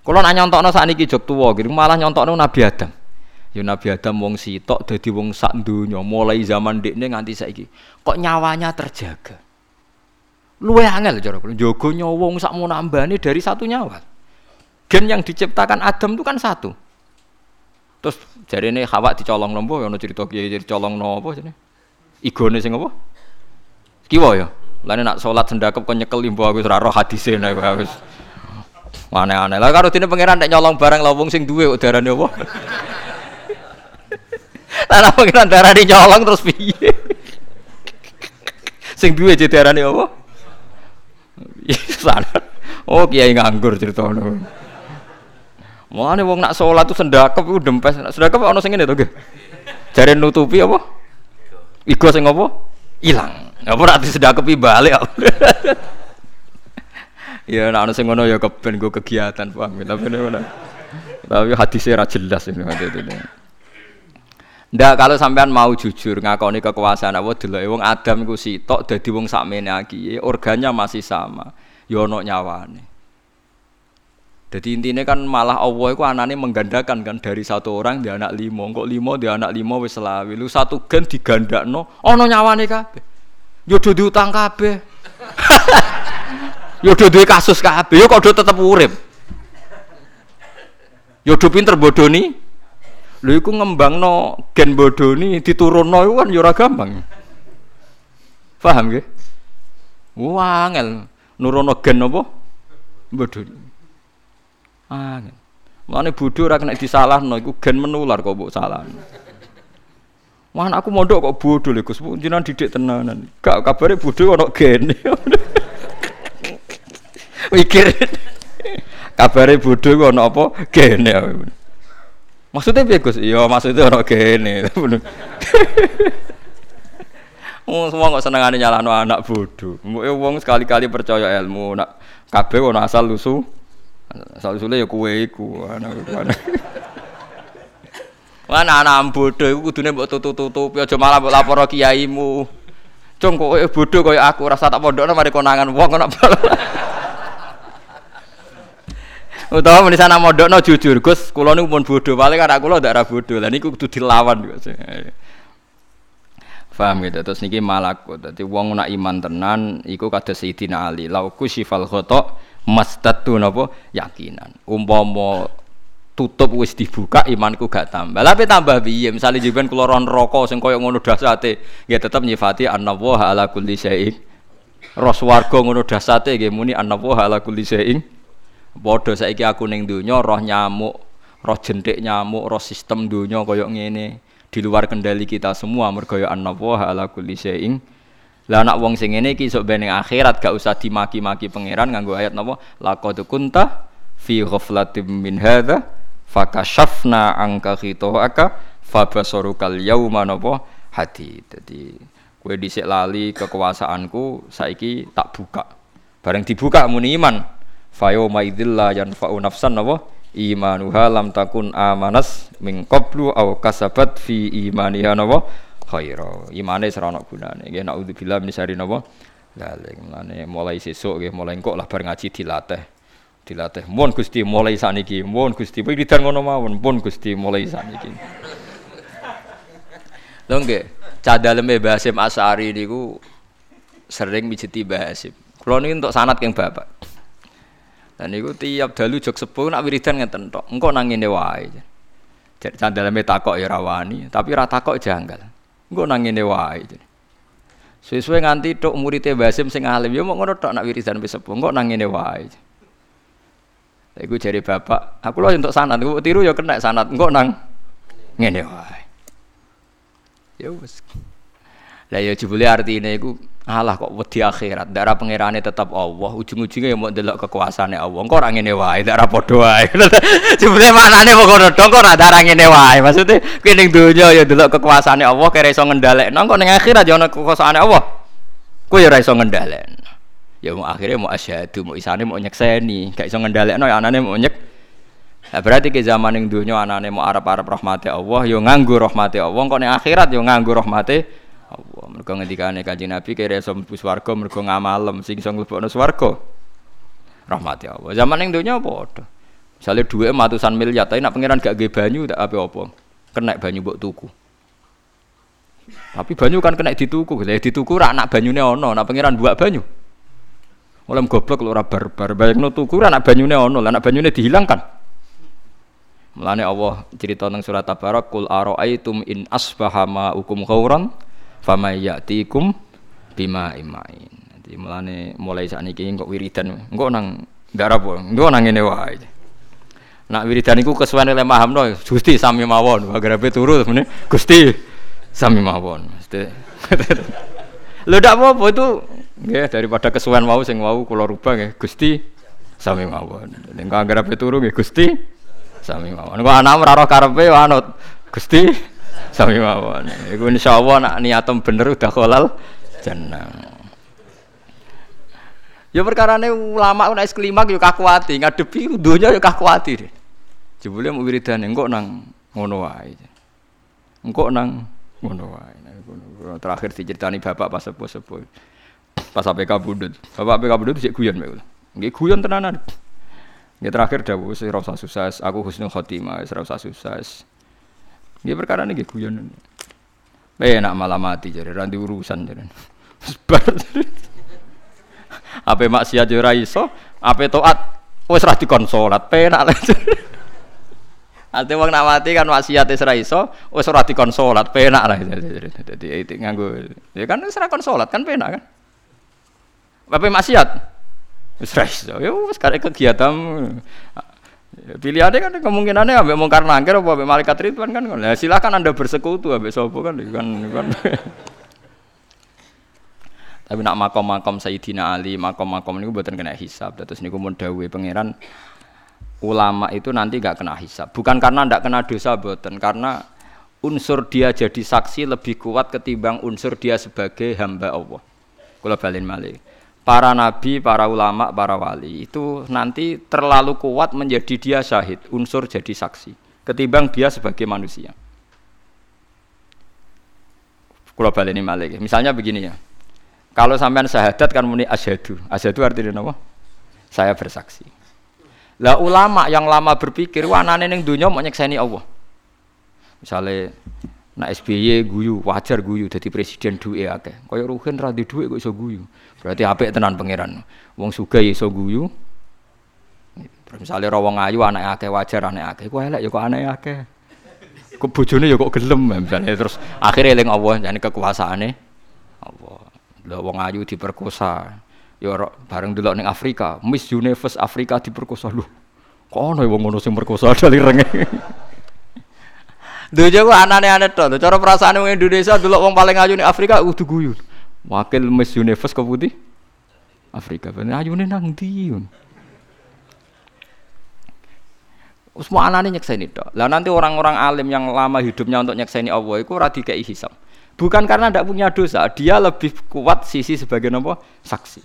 S1: Kula nak nyontokno sakniki jog tuwa, malah nyontokno Nabi Adam. Ya Nabi Adam wong sitok dadi wong sak donya mulai zaman dekne nganti saiki. Kok nyawanya terjaga. Luwe angel cara kula. Jaga nyawa wong sak nambane dari satu nyawa. Gen yang diciptakan Adam itu kan satu. Terus jari ini Hawa dicolong nombo, ono cerita kiai jadi colong nopo jadi. Igone sing apa? Kiwa ya. Lain nak sholat sendakep kau nyekel imbo aku hadise nek aku. Aneh-aneh. Lah karo dene pangeran nek nyolong barang lawung sing duwe darane apa? [LAUGHS] Lah pangeran darane nyolong terus piye? [LAUGHS] sing duwe darane apa? [LAUGHS] Sana. Oh kiai nganggur ceritanya. Mulane wong nak sholat tuh sendakep iku dempes. Sendakep ana sing ngene to nggih. Nutupi apa? Igo sing apa? Ilang. Apa ora disedakepi balik. [LAUGHS] ya nek ana sing ngono ya keben go kegiatan paham tapi mana tapi hadisnya ra jelas ini itu. Ndak kalau sampean mau jujur ngakoni kekuasaan Allah delok wong Adam iku sitok dadi wong sakmene iki organnya masih sama. Ya ono nyawane. Jadi intinya kan malah Allah itu anaknya menggandakan kan dari satu orang dia anak limo, kok limo dia anak limo wis selawi. Lu satu gen digandakno, ono nyawane kabeh. Yo do diutang kabeh. [LAUGHS] yo duwe kasus kabeh, yo kok do tetep urip. Do pinter bodoni. Lho iku ngembangno gen bodoni diturunno iku kan yo gampang. Paham nggih? Wah, angel nurono gen apa? Bodoni. Angin. Mulane bodho ora kena disalahno iku gen menular kok mbok salah. Wah aku mondok kok bodho lho Gus, didik tenanan. Gak kabare bodho ono gene. [LAUGHS] Mikir. kabare bodho ku ono apa? Gene. Maksudnya piye Gus? Iya, maksudnya ono gene. Oh, semua kok senengane nyalano anak bodoh. Mbok wong sekali-kali percaya ilmu, nak kabeh ono asal lusu. Asal-usule ya kue iku. Mana anak bodoh iku kudune mbok tutup-tutupi aja malah mbok lapor kiaimu. Cung kowe bodoh kaya aku rasa tak pondokno mari konangan wong kok [LAUGHS] Utawa meni sana mondokno jujur, Gus, kula niku pun bodoh, paling anak kula ndak ra bodoh. Lah niku kudu dilawan Gus. [LAUGHS] Paham gitu. Terus niki malakut. Dadi wong nak iman tenan iku kados Sayyidina Ali. Lauku sifal khata mastatu napa? Yakinan. Umpama tutup wis dibuka imanku gak tambah. Tapi tambah piye? Misale jiben kula ron neraka sing kaya ngono dasate nggih tetep nyifati annallaha ala kulli syai'in. Ros warga ngono dasate nggih muni annallaha ala kulli syai'in. Padha saiki aku ning donya roh nyamuk roh jentik nyamuk roh sistem donya kaya ngene. Di luar kendali kita semua mergo ya annallaha ala kulli syai'in lah anak wong sing ngene iki sok ben akhirat gak usah dimaki-maki pangeran nganggo ayat napa laqad kunta fi ghaflatin min hadza fakashafna angka khitaka fabasarukal yauma napa hadi. Dadi kowe dhisik lali kekuasaanku saiki tak buka. Bareng dibuka muni iman. Fa yauma la yanfa'u nafsan napa imanuha lam takun amanas min qablu aw kasabat fi imaniha napa khaira. Imane ora ana gunane. Nggih naudzubillah min syarri napa? Laling mlane mulai sesuk nggih mulai engkok lah bar ngaji dilatih. Dilatih. Mun Gusti mulai saniki, mun Gusti wiridan ngono mawon, pun Gusti mulai saniki. Lho nggih, cah daleme Mbah Hasim Asy'ari niku sering mijeti Mbah Hasim. Kula niki entuk sanad keng Bapak. Dan niku tiap dalu jog sepuh nak wiridan ngeten tok. Engko nang ngene wae. Cek candaleme takok ya rawani, tapi ra takok janggal. Engko nang ngene wae. Sesuai nganti tok muridé Basim sing alim ya mau ngono tok nak wiridan wis sepuh. Engko nang ngene wae. Iku jari bapak, aku lho untuk sanat, aku tiru ya kena sanat. Engko nang ngene wae. Ya wis. Lah ya jebule artine iku Alah kok wedi akhirat, darah pangerane tetap Allah, ujung-ujungnya mau delok kekuasaane Allah. Engko ora ngene wae, darah padha wae. [LAUGHS] Jebule maknane kok ngono dong kok ora darah ngene wae. Maksude kowe ning donya ya delok kekuasaane Allah, kira iso ngendhalekno, kok ning akhirat ya ana kekuasaane Allah. Kowe ya iso ngendhalekno. Ya mau akhirnya mau asyhadu, mau isane mau nyekseni, gak iso ngendhalekno ya anane mau nyek Nah, berarti ke zaman yang dunia anane mau arab-arab rahmati Allah, yo nganggu rahmati Allah, kok ning akhirat yo nganggu rahmati Allah. Mergo ngendikane Kanjeng Nabi kira iso mlebu swarga mergo ngamalem sing iso mlebokno swarga. Rahmati Allah. Zaman yang dunia padha. Misalnya dua matusan miliar, tapi nak pangeran gak ge banyu tak apa-apa. Kena banyu mbok tuku. Tapi banyu kan kena dituku, gitu. dituku rak anak banyune ono, nak pangeran buat banyu. Mulai goblok lu ora barbar, bayangno tuku rak anak banyune ono, anak banyune dihilangkan. Mulane Allah cerita tentang surat Tabarak kul araaitum in asbaha ma'ukum ghauran famay ya'tikum bima imain. Jadi mulane mulai saat ini kok wiridan, engko nang darah po, engko nang ngene. Nak wiridan iku kesuwen oleh mahamno, Gusti sami mawon, agrape turu meneh Gusti sami mawon. [LAUGHS] Lho ndak apa-apa itu nggih daripada kesuwen mau sing wau kula rubah nggih Gusti sami mawon. Nek agrape turu nggih Gusti sami mawon. Kok anak ora roh karepe anut Gusti sami mawon. Iku insyaallah nak niatem bener udah kolal jeneng. Ya perkara ini ulama nek klimak yo kakuati, ngadepi donya yo kakuati. Jebule mau wiridane engko nang ngono wae. Engko nang ngono wae. Terakhir diceritani bapak pas sepuh-sepuh. Pas APK Budut. Bapak APK Budut sik guyon mek. Nggih guyon tenanan. Ya terakhir dawuh wis ora usah susah, aku husnul khotimah, wis ora usah susah. Ya perkara niki guyon. Enak malah mati jadi ranti urusan jadi. Bar. Ape maksiat yo ora iso, ape taat wis ra dikon salat, penak lah. Ate wong nak mati kan maksiat wis ra iso, wis ora dikon penak lah. Dadi itu nganggo ya kan wis ra kon salat kan penak kan. Ape maksiat? Wis ra iso. Ya wis karek kegiatan pilihannya kan kemungkinannya ambek mungkar nangkir apa ambek malaikat ridwan kan. Nah, silakan anda bersekutu ambek sopo kan kan, kan. [LAUGHS] tapi nak makom-makom Sayyidina Ali makom-makom ini buatan kena hisab. Terus niku mun dawuhe pangeran ulama itu nanti gak kena hisab. Bukan karena ndak kena dosa buatan karena unsur dia jadi saksi lebih kuat ketimbang unsur dia sebagai hamba Allah. Kula balin malih para nabi, para ulama, para wali itu nanti terlalu kuat menjadi dia syahid, unsur jadi saksi, ketimbang dia sebagai manusia. Kalau ini malik. Misalnya begini ya, kalau sampean syahadat kan muni asyhadu, asyhadu artinya apa? Saya bersaksi. Lah ulama yang lama berpikir, wah nane neng dunia mau nyekseni Allah. Misalnya Nah SBY guyu, wajar guyu jadi presiden duwe akeh. Kaya Ruhin ra di duwe kok iso guyu. Berarti apik tenan pangeran. Wong sugih iso guyu. Terus misalnya ra wong ayu anak akeh wajar anak akeh. Kok elek ya kok anak akeh. Kok bojone ya kok gelem misalnya terus akhirnya eling Allah jane kekuasaane Allah. Lah wong ayu diperkosa. Ya bareng delok ning Afrika, Miss Universe Afrika diperkosa lho. Kok ono wong ngono sing perkosa dalirenge. Dunia ku aneh-aneh tuh. Cara perasaan wong Indonesia dulu wong paling ayu nih Afrika udah guyun. Wakil Miss Universe ke putih Afrika. Bener ayune nang ndi? Semua anane nyekseni tok. Lah nanti orang-orang alim yang lama hidupnya untuk nyekseni Allah itu ora dikei hisab. Bukan karena tidak punya dosa, dia lebih kuat sisi sebagai apa? Saksi.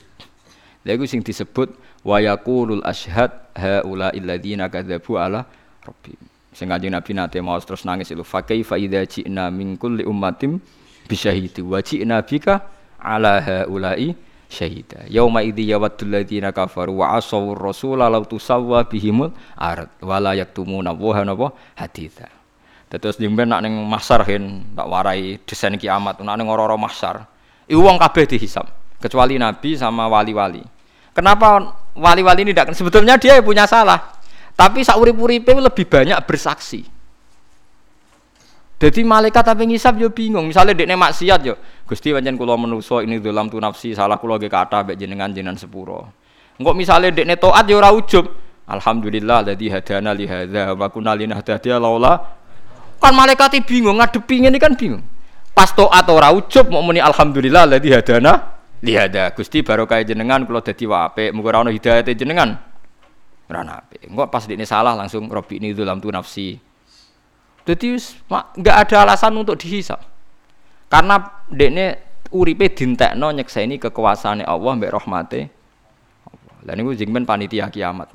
S1: Lha iku sing disebut wa yaqulul ashhad haula illadzina kadzabu ala rabbihim. Sing kanjeng Nabi nate mau terus nangis itu fa kaifa idza ji'na min kulli ummatin bisyahidi wa ji'na bika ala haula'i syahida. Yauma idzi yawaddul ladzina kafaru wa asaw rasula law tusawwa bihimul ard wa la yaktumuna wa napa haditha. Terus jemben nak ning masar hen tak warai desain kiamat nak ning ora-ora masar. Iku wong kabeh dihisab kecuali nabi sama wali-wali. Kenapa wali-wali ini tidak sebetulnya dia punya salah tapi saurip-uripe lebih banyak bersaksi. Jadi malaikat tapi ngisap yo bingung. Misalnya dekne maksiat yo, Gusti pancen kula menuso ini dalam tu nafsi salah kula ge kata mbek jenengan jenengan sepuro. Engko misalnya dekne taat yo ora ujub. Alhamdulillah dadi hadana li hadza wa kunna linahtadiya laula. Kan malaikat bingung ngadepi ini kan bingung. Pas taat ora ujub mau muni alhamdulillah dadi hadana li hadza. Gusti barokah jenengan kula dadi wape, muga ono hidayate jenengan. Rana ape. Enggak pas ini salah langsung Robi ini dalam tu nafsi. Jadi nggak ada alasan untuk dihisap. Karena dekne uripe dintekno nyekseni kekuasaane Allah mbek rahmate. Lah niku jingmen panitia kiamat.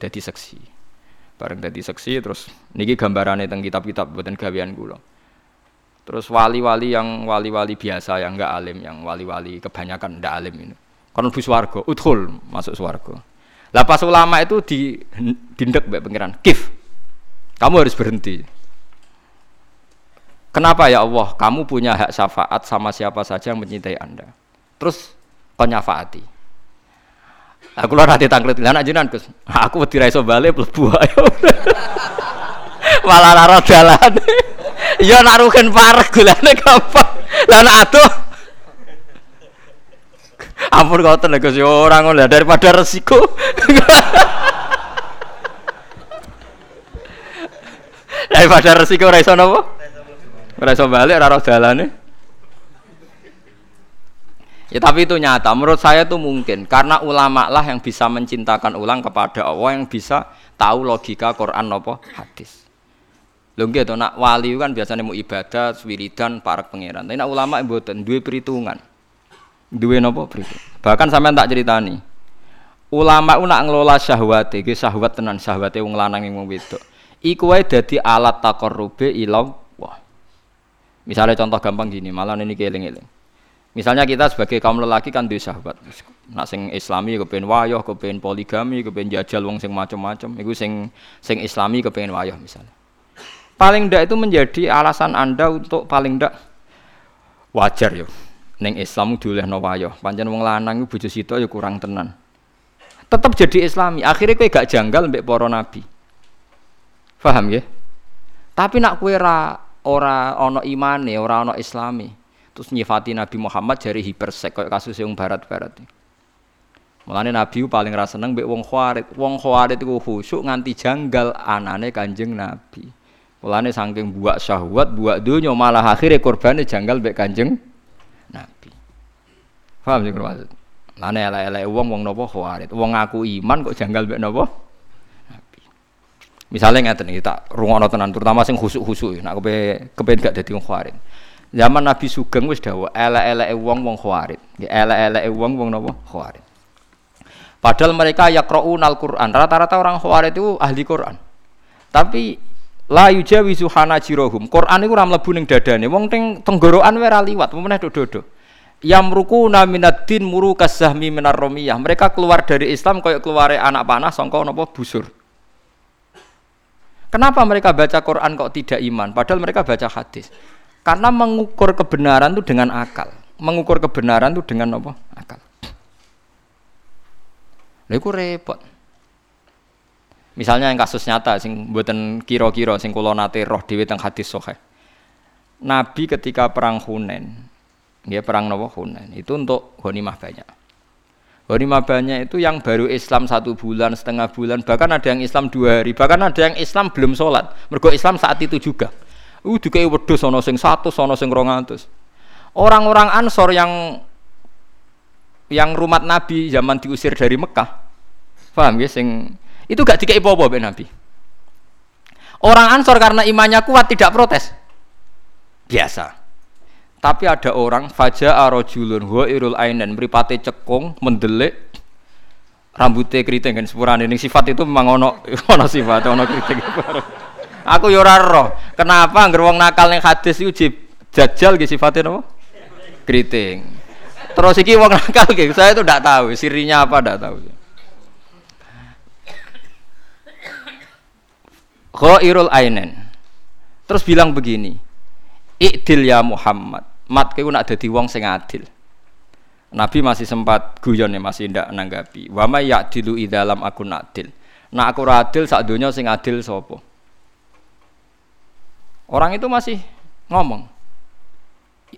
S1: Jadi seksi. Bareng dadi seksi terus niki gambarane teng kitab-kitab buatan gawean kula. Terus wali-wali yang wali-wali biasa yang enggak alim, yang wali-wali kebanyakan enggak alim ini. Kon mlebu swarga, udhul masuk swarga. Lah pas ulama itu di dindek mbek pangeran, kif. Kamu harus berhenti. Kenapa ya Allah? Kamu punya hak syafaat sama siapa saja yang mencintai Anda. Terus kau. Aku lah nanti tangklet lah jenengan Gus. Aku wedi ra iso bali mlebu ayo. [LAUGHS] Malah lara dalan. [LAUGHS] Ya nak rugen parek gulane gampang. Lah aduh. Ampun kau tenan Gus ya ora ngono daripada resiko. daripada resiko ora iso napa? Balik ora dalane. Ya tapi itu nyata. Menurut saya itu mungkin karena ulama lah yang bisa mencintakan ulang kepada Allah yang bisa tahu logika Quran apa hadis. Lho nggih nak wali kan biasanya mau ibadah, wiridan, para pangeran. Tapi nak ulama mboten duwe perhitungan. Duwe napa perhitungan. Bahkan sampean tak ceritani. Ulama ku nak ngelola syahwat iki syahwat tenan syahwate wong lanang wong wedok. Iku wae dadi alat takorrube ila wah. Misalnya contoh gampang gini, malah ini keling-eling. Misalnya kita sebagai kaum lelaki kan di sahabat. Nak sing Islami kepen wayoh, kepen poligami, kepen jajal wong sing macam-macam. Iku sing sing Islami kepen wayoh misalnya. Paling ndak itu menjadi alasan Anda untuk paling ndak wajar yo. Neng Islam diolehno wayoh. Pancen wong lanang iku bojo sito ya kurang tenan. Tetap jadi Islami. Akhirnya kowe gak janggal mbek para nabi. Paham ya? Tapi nak kue ra ora ono imane, ora ono islami terus nyifati Nabi Muhammad jari hipersek kayak kasus yang barat-barat. Mulane Nabi paling rasa seneng mbek wong Khawarid. Wong Khawarid iku khusyuk nganti janggal anane Kanjeng Nabi. Mulane saking buak syahwat, buak dunya malah akhirnya korbane janggal mbek Kanjeng. Paham sih maksud? Lane elek-elek wong wong nopo Khawarid. Wong ngaku iman kok janggal mbek nopo? Misalnya ngeten iki tak rungokno tenan terutama sing khusuk-khusuk nek kepe kepen gak dadi wong Khawarid. Zaman Nabi Sugeng wis dawuh elek-eleke wong wong khawarid. Nggih elek-eleke wong wong napa? Khawarid. Padahal mereka yaqra'unal Quran. Rata-rata orang khawarid itu ahli Quran. Tapi la yujawizu hanajirohum. Quran iku ora mlebu ning dadane. Wong teng tenggorokan wae liwat, meneh dodo-dodo. Yamrukuna minaddin muru kasahmi minar romiyah. Mereka keluar dari Islam kayak keluar anak panah sangka napa busur. Kenapa mereka baca Quran kok tidak iman? Padahal mereka baca hadis. Karena mengukur kebenaran itu dengan akal. Mengukur kebenaran itu dengan apa? Akal. Lha repot. Misalnya yang kasus nyata sing buatan kira-kira sing kula nate roh dhewe teng hadis sahih. Nabi ketika perang Hunain, dia perang nopo Hunain, itu untuk ghanimah banyak. Ghanimah banyak itu yang baru Islam satu bulan, setengah bulan, bahkan ada yang Islam dua hari, bahkan ada yang Islam belum sholat. Mergo Islam saat itu juga. Uh dikai wedhus ana sing 100, ana sing 200. Orang-orang Ansor yang yang rumat Nabi zaman diusir dari Mekah. Paham ya sing itu gak dikai apa-apa Nabi. Orang Ansor karena imannya kuat tidak protes. Biasa. Tapi ada orang faja arojulun wa irul ainan mripate cekung mendelik rambutnya keriting kan sepurane ini sifat itu memang ono [LAUGHS] ono sifat ono keriting Aku yo ora roh. Kenapa anggere wong nakal ning hadis iku jajal ge sifatnya napa? Keriting. Terus iki wong nakal ge saya itu tidak tahu sirinya apa tidak tahu. Ghairul ainen. Terus bilang begini. Ikdil ya Muhammad. Mat kowe nak dadi wong sing adil. Nabi masih sempat guyon ya masih ndak nanggapi. Wa may ya'dilu idzalam aku adil. Nak aku adil sak donya sing adil sapa? Orang itu masih ngomong.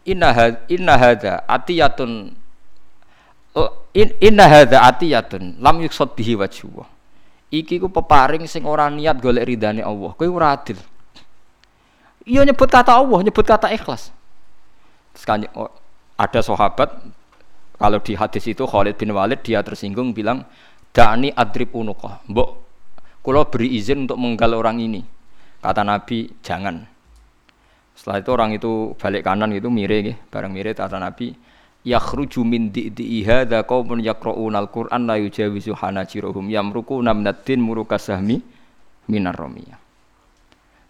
S1: Inna had, inna hadza atiyatun in, inna hadza atiyatun lam yuksad bihi wajhu. Iki ku peparing sing ora niat golek ridane Allah. Kowe ora adil. Iya nyebut kata Allah, nyebut kata ikhlas. Oh, ada sahabat kalau di hadis itu Khalid bin Walid dia tersinggung bilang dani adrib unuqah. Mbok kula beri izin untuk menggal orang ini. Kata Nabi, jangan. Setelah itu orang itu balik kanan gitu mire gitu, bareng mire kata Nabi yakhruju min di'i hadza qaumun yaqra'una al-Qur'an la yujawizu hanajiruhum yamruquna min ad-din muruka sahmi minar romiyah.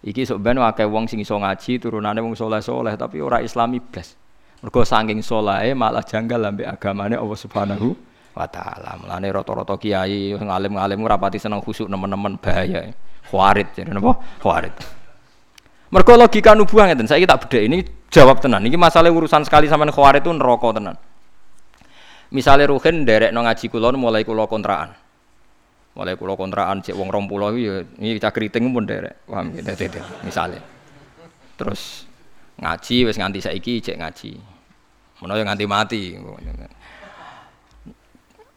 S1: Iki sok ben wong sing iso ngaji turunane wong soleh-soleh tapi ora islami blas. Mergo saking solahe malah janggal ambek agamane Allah Subhanahu wa taala. Mulane rata-rata kiai ngalim-ngalim ora pati seneng khusuk nemen-nemen bahaya. Khawarit jadi napa? Khawarit. Mergo logika nubuah ngeten. Saiki tak bedhek ini jawab tenan. Ini masalah urusan sekali sama khawarit itu neraka tenan. Misalnya Ruhin derek no ngaji kulon mulai kulo kontraan mulai kulo kontrakan cek wong rompulo ya ini cak keriting pun derek paham gitu misalnya terus ngaji wes nganti saiki cek ngaji mana yang nganti mati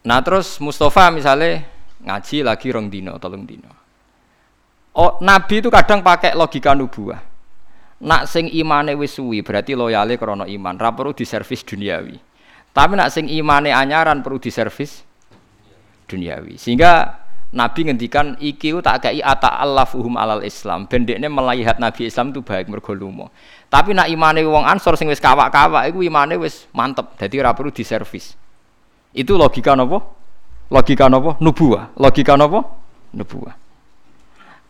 S1: nah terus Mustafa misalnya ngaji lagi rong dino tolong dino oh nabi itu kadang pakai logika nubuah. Nak sing imane wis suwi berarti loyale krono iman ra perlu diservis duniawi. Tapi nak sing imane anyaran perlu diservis duniawi. Sehingga Nabi ngendikan iki tak kei ata allafuhum alal Islam. Bendekne melihat Nabi Islam itu baik mergo Tapi nak imane wong Ansor sing wis kawak-kawak iku imane wis mantep. Dadi ora perlu diservis. Itu logika napa? Logika napa? Nubuah. Logika napa? Nubuah.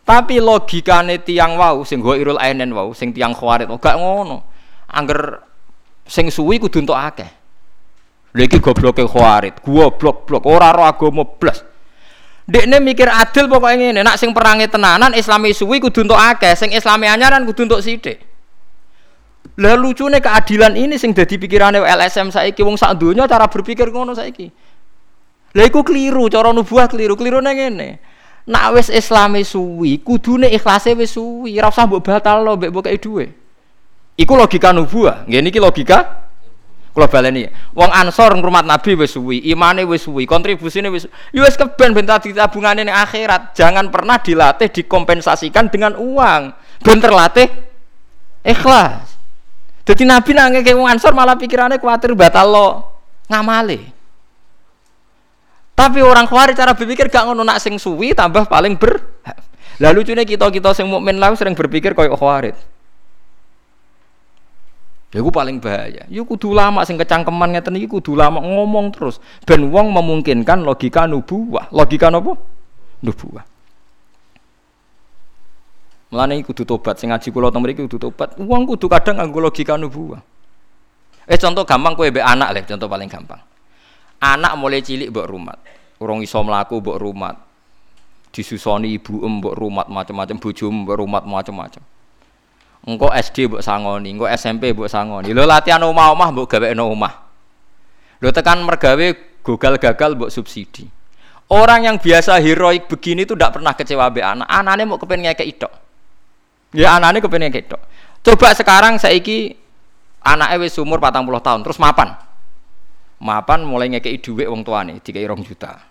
S1: Tapi logikane tiang wau sing go irul ainen wau sing tiang khawarit gak ngono. Angger sing suwi kudu entuk akeh. Lha iki gobloke khawarit, goblok-blok ora ora agama blas. Dekne mikir adil pokoknya ngene, nak sing perangi tenanan Islami suwi kudu untuk akeh, sing Islami anyaran kudu untuk sithik. Lah lucune keadilan ini sing dadi pikirane LSM saiki wong sak donya cara berpikir ngono saiki. Lah iku keliru, cara nubuah keliru, nang ngene. Nak wis Islami suwi, kudune ikhlase wis suwi, ora usah mbok batalno mbek mbok dhuwit. Iku logika nubuah. Nggih niki logika Kula baleni, wong Ansor ngrumat Nabi wis suwi, imane wis suwi, kontribusine wis ya wis keben ben tadi tabungane ning akhirat. Jangan pernah dilatih dikompensasikan dengan uang. Ben terlatih ikhlas. Jadi Nabi nang ngeke wong Ansor malah pikirannya kuatir batal lo ngamale. Tapi orang khawarij cara berpikir gak ngono nak sing suwi tambah paling ber. Lalu lucunya kita-kita sing mukmin lalu sering berpikir koyo khawarij. Ya ku paling bahaya. Ya kudu lama sing kecangkeman ngeten iki kudu lama ngomong terus ben wong memungkinkan logika nubuwah. Logika napa? Nubuwah. Mulane kudu tobat sing ngaji kula teng mriki kudu tobat. Wong kudu kadang nganggo logika nubuwah. Eh contoh gampang kowe mbek anak leh, contoh paling gampang. Anak mulai cilik mbok rumat. Urung iso mlaku mbok rumat. Disusoni ibu mbok rumat macam-macam bojomu mbok rumat macam-macam engkau SD buat sangoni, engkau SMP buat sangoni. Lo latihan omah-omah mbok no omah. Lo tekan mergawe gagal-gagal buat subsidi. Orang yang biasa heroik begini tuh tidak pernah kecewa be anak. Anaknya mau kepengen ngekek itu. Ya anaknya kepengen ngekek itu. Coba sekarang saiki anaknya wis umur 40 tahun terus mapan. Mapan mulai ngekei duit wong tuane dikei rong juta.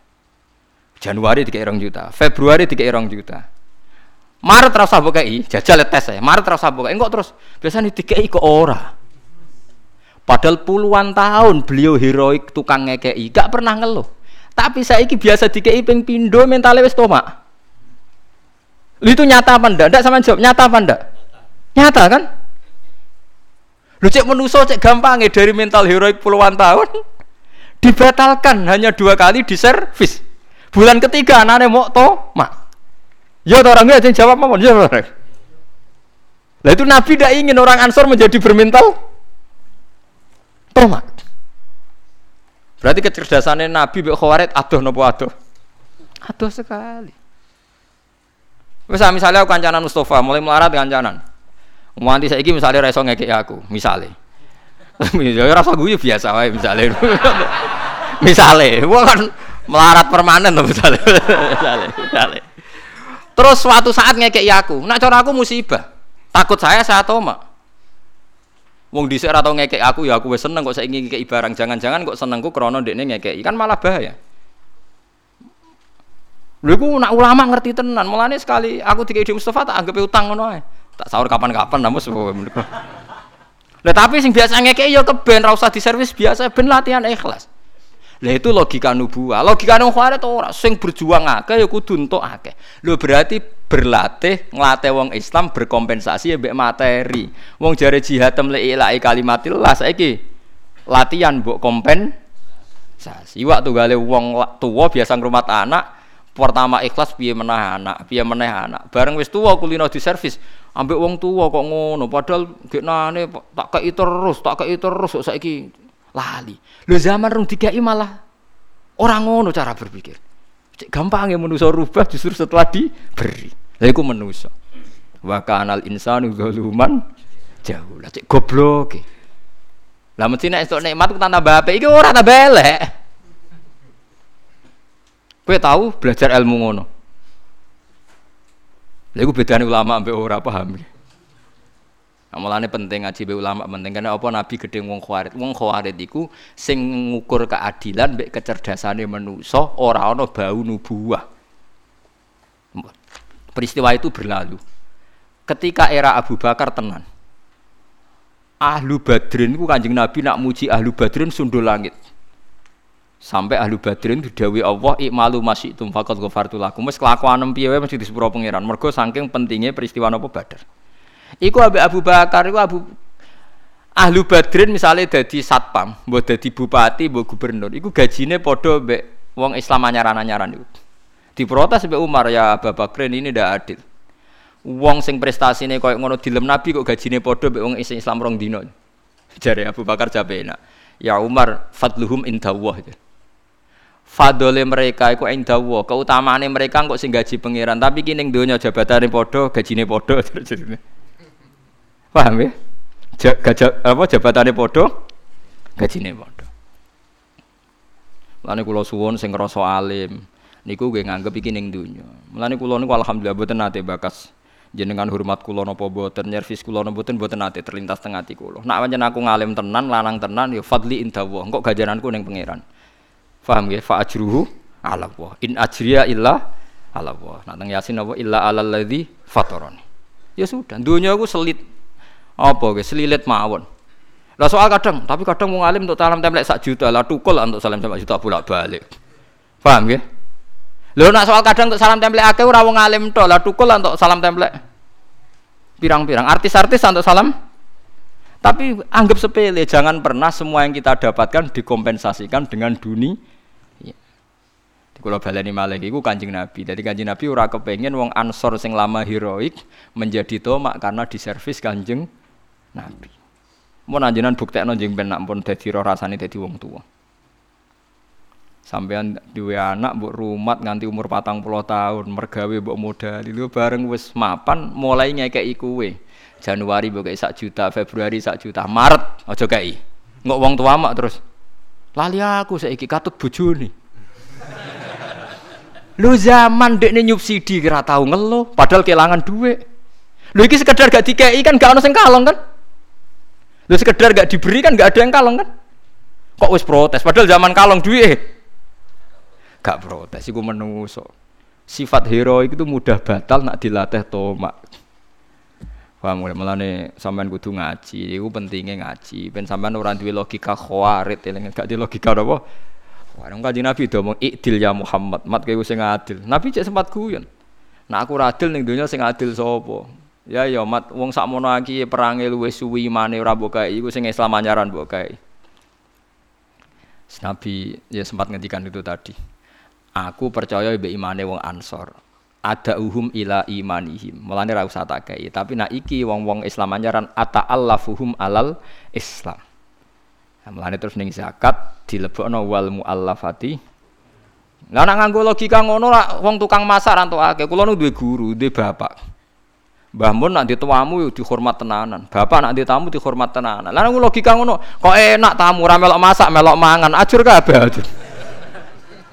S1: Januari dikei rong juta, Februari dikei rong juta. Maret rasa bukai, jajal tes saya. Maret rasa bukai, enggak terus biasanya dikei ke ora. Padahal puluhan tahun beliau heroik tukang ngekei, gak pernah ngeluh. Tapi saya iki biasa dikei ping pindo mentalnya wis tomak. Itu nyata apa ndak? Ndak sama jawab, nyata apa ndak? Nyata kan? Lu cek menuso cek gampang ya dari mental heroik puluhan tahun dibatalkan hanya dua kali di servis. Bulan ketiga anaknya mau to, mak. Ya orangnya aja jawab apa? Ya orang. Lah itu Nabi tidak ingin orang Ansor menjadi bermental tomat. Berarti kecerdasannya Nabi Mbak Khawarid aduh nopo aduh. Aduh sekali. Misal misalnya aku kancanan Mustafa mulai melarat kancanan. Nganti saiki misalnya reso ngekek aku, [LAUGHS] misalnya. ya rasa gue biasa wae misalnya. [LAUGHS] misalnya, gua kan melarat permanen tuh misalnya. [LAUGHS] misalnya. misalnya. Terus suatu saat ngekek aku, nak cara aku musibah. Takut saya saya toma. Wong dhisik ora tau ngekek aku ya aku wis seneng kok saiki ngekeki barang. Jangan-jangan kok senengku krana ndekne ngekeki. Kan malah bahaya. Lha iku nak ulama ngerti tenan. Mulane sekali aku dikei Mustafa tak anggap utang ngono ae. Tak sahur kapan-kapan namun Lah tapi sing biasa ngekeki ya keben ra usah diservis biasa ben latihan ikhlas. Lah itu logika nubuah. Logika nang khawarit ora sing berjuang akeh ya kudu entuk akeh. Lho berarti berlatih nglatih wong Islam berkompensasi ya mbek materi. Wong jare jihad temle ilahi kalimatillah saiki latihan mbok kompensasi. Waktu gale wong tua biasa ngrumat anak pertama ikhlas piye meneh anak, piye meneh anak. Bareng wis tuwa kulino di servis, ambek wong tuwa kok ngono, padahal geknane tak kei terus, tak kei terus kok saiki lali. Lho zaman rung dikai malah orang ngono cara berpikir. Gampang ya manusa rubah justru setelah diberi. Lah iku manusa. Wa kanal insanu zaluman jauh. Lah cek goblok. Lah mesti nek esuk nikmat ku tambah apik iki ora tambah elek. Kowe tahu belajar ilmu ngono. Lha iku bedane ulama ambek ora paham. Nah, mulane penting ngaji be ulama penting karena apa Nabi gede wong khawarit. Wong khawarit iku sing ngukur keadilan mbek kecerdasane manusa ora ana bau nubuah. Peristiwa itu berlalu. Ketika era Abu Bakar tenan. Ahlu Badrin ku Kanjeng Nabi nak muji Ahlu Badrin sundul langit sampai ahlu badrin didawi Allah ikmalu masih tum fakot ghafartu lakum wis kelakuan piye wae mesti disepuro pangeran mergo saking pentingnya peristiwa napa badar iku Abu Abu Bakar iku Abu ahlu badrin misalnya dadi satpam mbok dadi bupati mbok gubernur. Iku gajine padha mbek wong Islam anyaran-anyaran iku. Diprotes mbek Umar ya Abu Bakrin ini ndak adil. Wong sing prestasine koyo ngono dilem Nabi kok gajine padha mbek wong Islam rong dino jare Abu Bakar jabe enak. Ya Umar fadluhum indallah fadole mereka iku indawa keutamaane mereka kok sing gaji pangeran tapi kini donya jabatane padha gajine padha [LAUGHS] paham ya Gajah, apa jabatane padha gajine padha Mulane kula suwun sing ngrasa alim niku nggih nganggep iki ning donya. Mulane kula niku alhamdulillah boten nate bakas jenengan hormat kula napa boten, nyervis kula napa boten boten nate terlintas teng ati kula. Nak pancen aku ngalim tenan, lanang tenan ya fadli indawa. Engko gajaranku ning pangeran. Faham ya? Fa ajruhu ala Allah. In ajriya illa ala Allah. Teng Yasin apa illa alal ladzi fatarani. Ya sudah, dunia aku selit apa guys, selilit mawon. Lah soal kadang, tapi kadang mau ngalim untuk salam template sak juta, lah tukul untuk salam template juta bolak-balik. Paham ya? Lho nak soal kadang untuk salam template akeh ora wong alim tok, lah tukul untuk salam template. Pirang-pirang artis-artis untuk salam tapi anggap sepele, jangan pernah semua yang kita dapatkan dikompensasikan dengan dunia kalau baleni malah iku Kanjeng Nabi. Jadi Kanjeng Nabi ora kepengen wong Ansor sing lama heroik menjadi tomak karena diservis Kanjeng Nabi. Mau nanjenan bukti jeng ben pun dadi roh rasane dadi wong tua. Sampean duwe anak mbok rumat nganti umur patang puluh tahun, mergawe mbok modal itu bareng wis mapan mulai ngekeki kuwe. Januari mbok sak juta, Februari sak juta, Maret aja kei. Ngok wong tua mak terus. Lali aku saiki katut bojone. Lu zaman dekne nyubsidi kira tahu ngeluh, padahal kehilangan duit. Lu iki sekedar gak dikei kan gak ono sing kalong kan? Lu sekedar gak diberi kan gak ada yang kalong kan? Kok wis protes padahal zaman kalong duit. Gak protes iku menungso. Sifat heroik itu mudah batal nak dilatih tomak. Paham mulai melane sampean kudu ngaji, iku pentingnya ngaji. Ben sampean ora duwe logika khawarit, gak di logika apa? Warung kaji Nabi itu ngomong ikdil ya Muhammad, mat kayak sing adil. Nabi cek sempat guyon. Nah aku adil ning dunia sing adil sopo. Ya ya mat wong sak mono iki perange luwe suwi imane ora mbok kae iku sing Islam anyaran mbok. Nabi ya sempat ngendikan itu tadi. Aku percaya be imane wong Ansor. Ada uhum ila imanihim. Mulane ra usah tak Tapi nak iki wong-wong Islam anyaran ata allafuhum alal Islam. Nah, mulane terus ning zakat dilebokno wal muallafati. Lah nek nganggo logika ngono lah wong tukang masak rantukake. Kula nu duwe guru, duwe bapak. Mbah Mun nak dituamu dihormat tenanan. Bapak nak ditamu dihormat tenanan. Lah logika ngono, kok enak tamu ora melok masak, melok mangan, ajur kabeh ajur.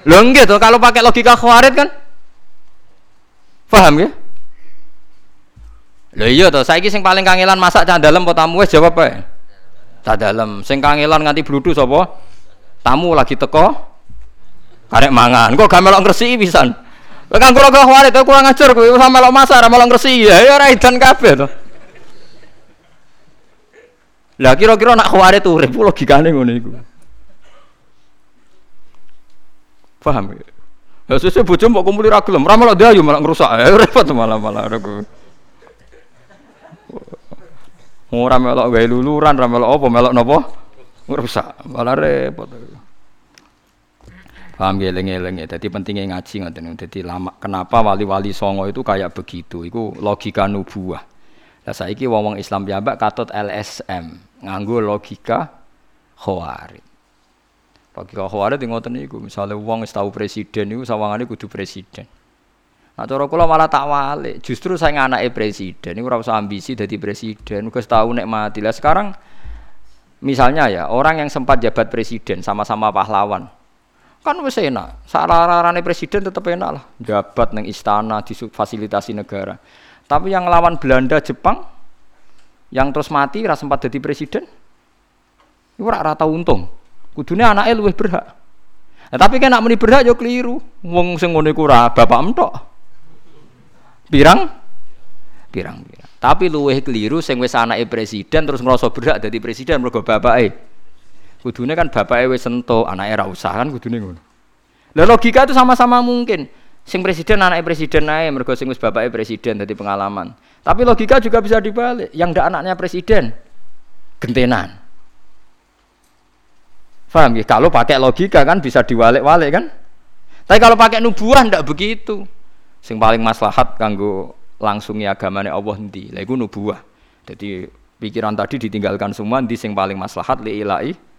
S1: Lho nggih to kalau pakai logika khawarit kan? Paham ya? Lho iya to, saiki sing paling kangelan masak cah dalem apa tamu wis jawab ae tak dalam sing kangelan nganti bludu sapa tamu lagi teko karek mangan kok gak melok ngresiki pisan kan kula kok warit kurang ajar kowe sama melok masak ora melok ngresiki ya ya ora edan kabeh to lah kira-kira nak khawarit urip logikane ngono iku paham ya Ya sesuk bojo mbok kumpuli ra gelem, ora melok dayu malah ngrusak. Ya repot malah malah aku. Ora melok gawe luluran, ora melok apa, melok napa? Rusak, malah repot. Paham eling-eling ya. Jadi pentingnya ngaji ngoten. Jadi lama kenapa wali-wali songo itu kayak begitu? Itu logika nubuah. Lah saiki wong-wong Islam piyambak katut LSM, nganggo logika khawarij. Logika khawarij ngoten niku, misale wong wis tau presiden niku sawangane kudu presiden. Nah, cara kula malah tak walik. Justru saya anake presiden, ini ora usah ambisi jadi presiden. Wis tahu nek mati. Lah sekarang misalnya ya, orang yang sempat jabat presiden sama-sama pahlawan. Kan wis enak. Sararane presiden tetep enak lah. Jabat neng istana difasilitasi negara. Tapi yang lawan Belanda, Jepang yang terus mati ora sempat jadi presiden. Ora rata untung. Kudune anake luwih berhak. Nah, tapi kan nak muni berhak yo keliru. Wong sing ngene iku ora bapak entok. Pirang? Pirang-pirang. Tapi luweh keliru sing wis anake presiden terus ngerasa berhak dadi presiden mergo bapake. Kudune kan bapake wis sentuh, anake ra usah kan kudune ngono. Lah logika itu sama-sama mungkin. Sing presiden anaknya presiden ae mergo sing wis bapake presiden dadi pengalaman. Tapi logika juga bisa dibalik. Yang ndak anaknya presiden gentenan. Paham ya? Kalau pakai logika kan bisa diwalik-walik kan? Tapi kalau pakai nubuah ndak begitu. Sing paling maslahat kanggo langsungi agamane Allah? Lha iku nubuah. Jadi pikiran tadi ditinggalkan semua ndi sing paling maslahat li ilahi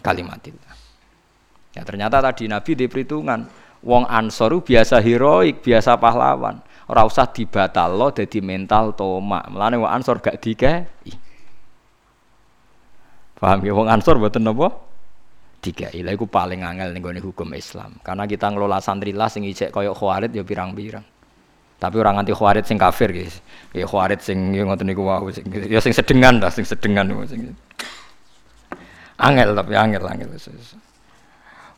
S1: kalimatillah. Ya ternyata tadi Nabi di perhitungan wong Ansor biasa heroik, biasa pahlawan. Ora usah dibatalno dadi mental tomak. Mulane wong Ansor gak dikei. Paham ya wong Ansor mboten napa? Dikei. Lha iku paling angel ning hukum Islam. Karena kita ngelola santri lah sing ijek koyok khawarit ya pirang-pirang. Tapi orang nganti khawarit sing kafir guys. Ya khawarit sing ya ngoten wau sing ya sing sedengan lah sing sedengan sing. Angel tapi angel angel.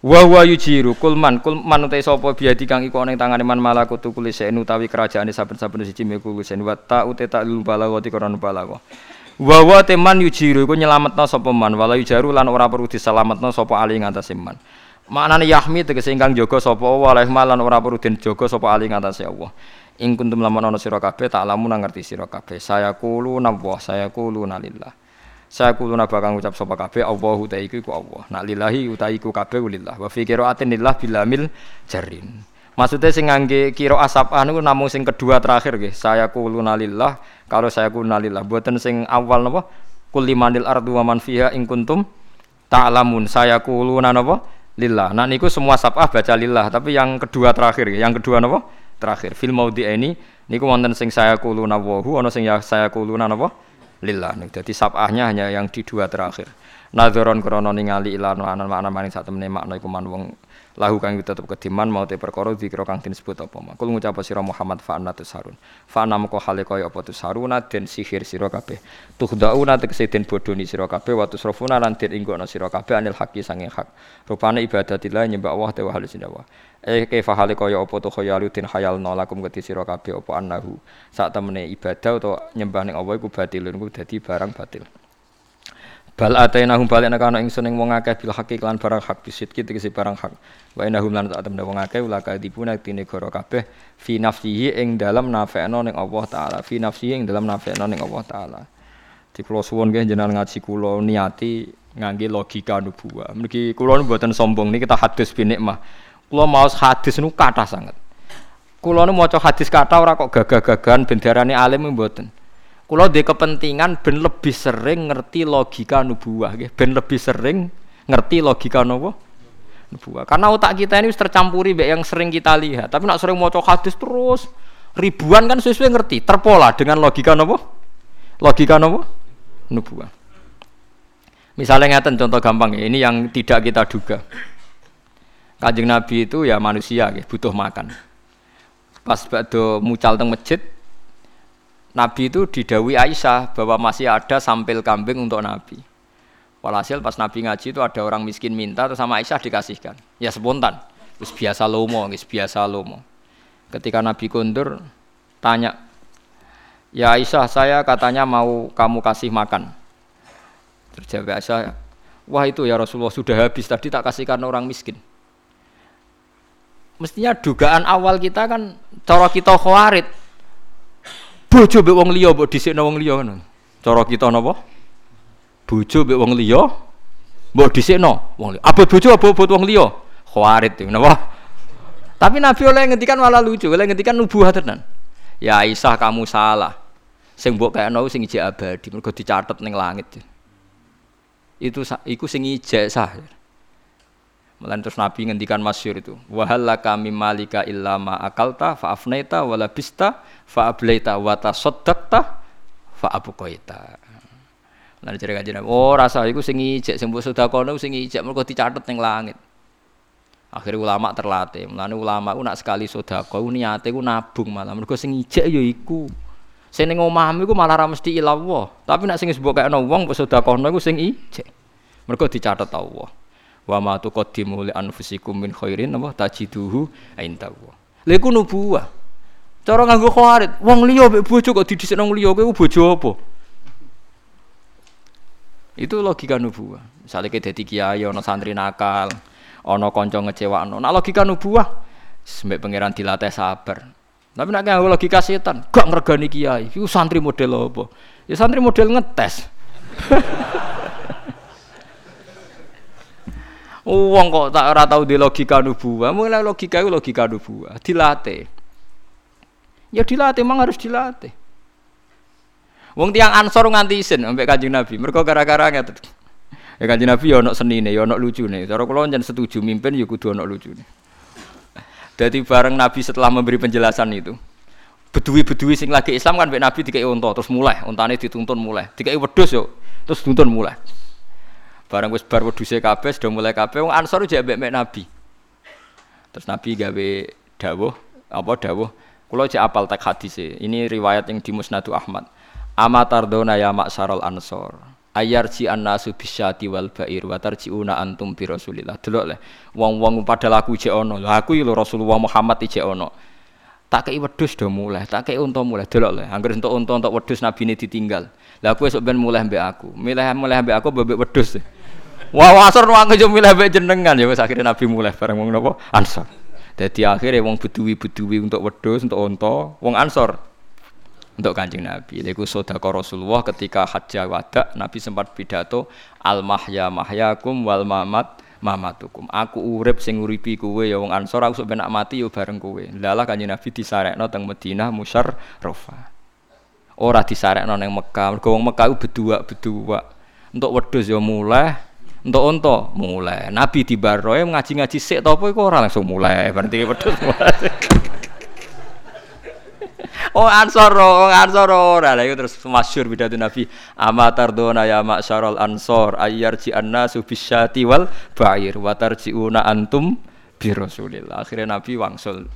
S1: Wa wa yujiru kulman kulman utai sapa biadi kang iku ana ing tangane man malakutu kulise utawi kerajaane saben-saben siji meku kulisen wa ta uta ta lul balagha ti koran balagha. Wa wa teman yujiru iku nyelametno sapa man wala yujaru lan ora perlu diselametno sapa ali ing atase man. Maknane yahmi tegese ingkang jaga sapa Allah lan ora perlu den jaga sapa ali ing atase Allah. Ing kuntum lamun ana sira tak lamun ngerti sira. Saya kulu nawah saya kulu nalillah. Saya kuluna bakal ngucap sapa kabeh Allahu ta iku Allah. Nak lillahi uta iku kabeh lillah. Wa fi qiraatin lillah bilamil jarin. Maksudnya sing ngangge kira asap anu namung sing kedua terakhir nggih. Saya kuluna lillah kalau saya kuluna lillah. Buatan sing awal napa? Kul limanil ardu wa man fiha in kuntum ta'lamun. Saya kuluna napa? Lillah. Nah niku semua sabah baca lillah, tapi yang kedua terakhir, yang kedua napa? Terakhir. Fil maudi ini niku wonten sing saya kuluna wa hu ana sing ya saya kuluna napa? Lillah. Jadi sabahnya hanya yang di dua terakhir. Nadzoron krono ningali ilan anan makna maring sak temene makna iku man lahu kang tetep kediman mau te perkara dikira kang disebut apa mah. Kul ngucap sira Muhammad fa anna tusarun. Fa anna moko hale kaya apa tusaruna den sihir sira kabeh. Tuhdauna tegese den bodoni sira kabeh wa tusrafuna lan den inggono sira kabeh anil haqi sange hak. Rupane ibadatillah nyembah Allah te wa halusinah eh kaifa hale kaya apa to khayalu tin khayalna lakum keti sira kabeh apa annahu sak temene ibadah utawa nyembah ning Allah iku batilun iku dadi barang batil bal atainahum balena kana ingsun ing wong akeh bil hakik lan barang hak bisit kita kisi barang hak wa inahum lan temene wong akeh ulaka dipuna tine goro kabeh fi nafsihi ing dalam nafekno ning Allah taala fi nafsihi ing dalam nafekno ning Allah taala di kula suwun nggih jenengan ngaji kula niati ngangge logika nubuwah mriki kula mboten sombong niki kita hadis binikmah Kulo mau hadis nu kata sangat. Kulo nu maca hadis kata ora kok gagah-gagahan bendarane alim mboten. Kulo di kepentingan ben lebih sering ngerti logika nubuah nggih, ben lebih sering ngerti logika nopo nubuah. Karena otak kita ini tercampuri mbek yang sering kita lihat. Tapi nak sering maca hadis terus ribuan kan sesuai ngerti, terpola dengan logika nopo? Logika nopo? Nubuah. Misalnya ngeten contoh gampang ya, ini yang tidak kita duga. Kanjeng Nabi itu ya manusia, ya, butuh makan. Pas bado mucal teng masjid, Nabi itu didawi Aisyah bahwa masih ada sampil kambing untuk Nabi. Walhasil pas Nabi ngaji itu ada orang miskin minta terus sama Aisyah dikasihkan. Ya spontan. Terus biasa lomo, guys, biasa lomo. Ketika Nabi kundur tanya, "Ya Aisyah, saya katanya mau kamu kasih makan." Terjawab Aisyah, "Wah itu ya Rasulullah sudah habis tadi tak kasihkan orang miskin." mestinya dugaan awal kita kan cara kita khawarit bojo mbek wong liya mbok dhisikno wong liya ngono cara kita napa bojo mbek wong liya mbok dhisikno wong liya abot bojo abot wong liya Khawarid itu, napa? Tapi Nabi oleh ngendikan malah lucu, oleh ngendikan nubuah tenan. Ya Aisyah kamu salah. Sing mbok kayakno sing ijek abadi, mergo dicatet ning langit. Itu iku sing ijek sah. Melan terus Nabi ngendikan masyur itu. Wahala kami malika illa ma akalta fa afnaita wala bista fa ablaita wa tasaddaqta fa abuqaita. Lan jare kanjeng oh rasa iku sing ijek sing mbok sedekah sing ijek mergo dicatet ning langit. Akhirnya ulama terlatih. Mulane ulama ku nak sekali sedekah niate ku nabung malah mergo sing ijek ya iku. Sing ning iku malah ra mesti ilawah. Tapi nak sing mbok kekno wong mbok sedekahno iku sing ijek. Mergo dicatet Allah. Wa ma tuqaddimu li anfusikum min khairin apa tajiduhu indahu. Lha iku nubuwah. Cara nganggo khawarit, wong liya mek bojo kok didhisik nang liya kowe bojo apa? Itu logika nubuwah. Misalnya kita dadi kiai ana santri nakal, ana kanca ngecewakno. Nah logika nubuah sembek pangeran dilatih sabar. Tapi nek nganggo logika setan, gak ngregani kiai. Iku santri model apa? Ya santri model ngetes. [LAUGHS] Uang kok tak ora tau di logika nubuah. Mulai logika itu logika nubuah, dilatih. Ya dilatih, memang harus dilatih. Wong tiang ansor nganti isin sampai kanjeng Nabi. Mereka gara-gara nggak Ya kanjeng Nabi ya ono senine, ya ono lucune. Cara kula njen setuju mimpin ya kudu ono lucune. Jadi bareng Nabi setelah memberi penjelasan itu, bedui-bedui sing lagi Islam kan Nabi dikai unta terus mulai, untane dituntun mulai. Dikai wedhus yo, terus tuntun mulai. Bareng wis bar wedhuse kabeh sudah mulai kabeh wong Ansor jek mbek Nabi. Terus Nabi gawe dawuh, apa dawuh? Kula cek apal tek hadis Ini riwayat yang di Musnadu Ahmad. Amatardona ya maksarul ansor. Ayarji annasu bisyati wal bair wa tarjiuna antum bi rasulillah. Delok le wong-wong padahal aku jek ono. Lho aku lho Rasulullah Muhammad jek ono. Tak kei wedhus do mulai tak kei unta mulai. Delok le anggere entuk unta entuk wedhus nabine ditinggal. Lah aku esuk ben mulai mbek aku. Milih mulai mbek aku mbek wedhus wah wasor wong yo milih mbek jenengan ya wis akhirnya nabi mulai bareng wong napa ansor dadi akhirnya wong beduwi-beduwi untuk wedhus untuk unta wong ansor untuk kancing Nabi. Itu sodako Rasulullah ketika hajjah wada Nabi sempat pidato al mahya mahyakum wal mamat mamatukum. Aku urip sing uripi kowe ya wong Ansor aku sok mati ya bareng kowe. Lalah kanjeng Nabi disarekno teng Madinah musyarrafah. Ora disarekno ning Mekah. Mergo wong Mekah bedua-bedua. Untuk wedhus ya mulai, untuk onto mulai. Nabi di baroe ngaji-ngaji sik to apa iku ora langsung mulai. [LAUGHS] Berarti wedhus mulai. [LAUGHS] Oh ansor, oh ansor ora. Lah terus masyhur pidato Nabi. Amatar dona ya masyarul ansor ayyarji annasu bisyati wal ba'ir wa tarjiuna antum bi Rasulillah. Akhirnya Nabi wangsul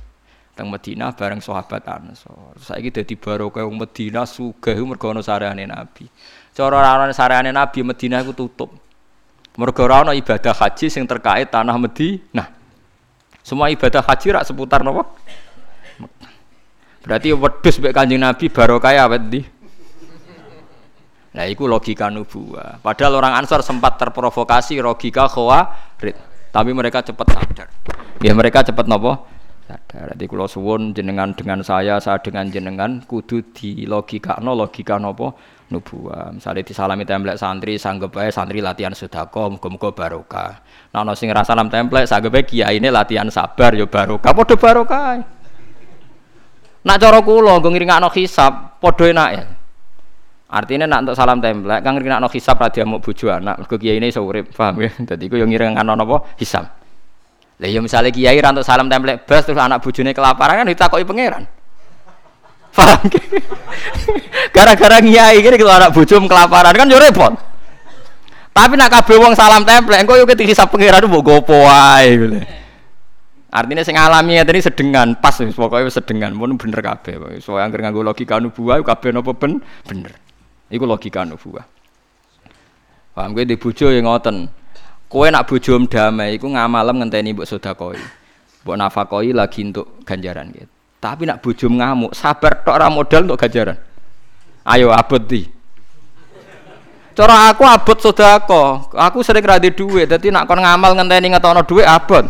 S1: teng Madinah bareng sahabat Ansor. Saiki dadi barokah wong Madinah sugih mergo ana sareane Nabi. Cara ana sareane Nabi Madinah iku tutup. Mergo ora ibadah haji sing terkait tanah Madinah. Semua ibadah haji rak seputar napa? Berarti wedhus mek Kanjeng Nabi barokah awet di. Nah, itu logika nubuah. Padahal orang Ansar sempat terprovokasi logika khawarid, tapi mereka cepat sadar. Ya mereka cepat nopo? Sadar. Jadi kalau suwun jenengan dengan saya, saya dengan jenengan kudu di logika no logika nopo nubuah. Misalnya disalami template santri, sanggup aja santri latihan sudako, muga-muga barokah. Nah, no sing salam template, aja kiai ini latihan sabar, yo barokah, podo barokah. Nak cara kula nggo ngringakno hisab padha ya. Artinya nak untuk salam templek kang ngringakno hisab ra diamuk bojo anak, mergo kiai ini urip, paham ya? Dadi iku yo ngringakno napa hisab. Lah ya misale kiai ra untuk salam templek bas terus anak bojone kelaparan kan ditakoki pangeran. Paham? Gara-gara kiai iki kalau anak bojo kelaparan kan yo repot. Tapi nak kabeh wong salam templek engko yo ketisab pangeran mbok gopo wae gitu. Artinya sing alami ya tadi sedengan pas pokoknya sedengan pun bener kabeh. Soalnya anggar nganggo logika nubuah kabeh napa ben bener. Iku logika nubuah. Paham gue di bojo yang ngoten. Kowe nak bojo damai iku ngamalem ngenteni mbok sedekoi. Mbok nafakoi lagi untuk ganjaran gitu. Tapi nak bojo ngamuk, sabar tok ora modal untuk ganjaran. Ayo abot di. Cara aku abot sedekah. Aku sering ra duit, dadi nak kon ngamal ngenteni ngetokno duit abot.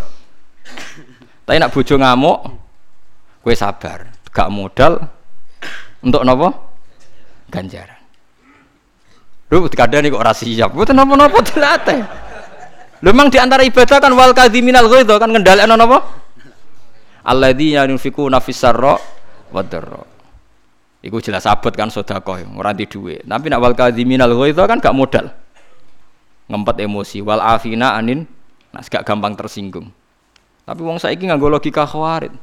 S1: Tapi nak bojo ngamuk, kue sabar, gak modal untuk nopo ganjaran. Lu kadang nih kok rasi siap, buat nopo nopo dilatih. Lho memang di antara ibadah kan wal kadhiminal ghaidh kan ngendhalekno napa? Alladzina yunfikuna fis sarra wa dharra. Iku jelas abot kan sedekah ora di dhuwit. Tapi nak wal kadhiminal ghaidh kan gak modal. Ngempet emosi wal afina anin nah gak gampang tersinggung. Tapi wong saiki nganggo logika khawarit.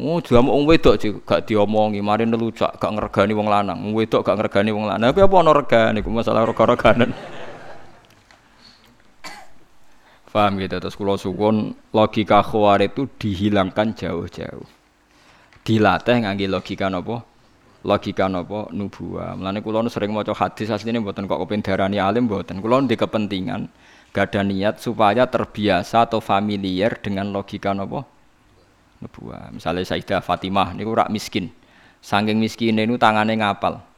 S1: Oh, juga mau wedok sih, gak diomongi, mari nelucak, gak ngergani wong lanang, wedok gak ngergani wong lanang. Tapi apa ono regane, masalah rega-reganan. Paham gitu terus kalau suwon logika khawarij itu dihilangkan jauh-jauh. Dilatih ngangge logika nopo? Logika nopo nubuah. Mulane kula sering maca hadis asline mboten kok kepen darani alim mboten. Kula di kepentingan gak ada niat supaya terbiasa atau familiar dengan logika nopo? Nubuah. Misalnya Sayyidah Fatimah niku rak miskin. Saking miskin ini tangannya ngapal.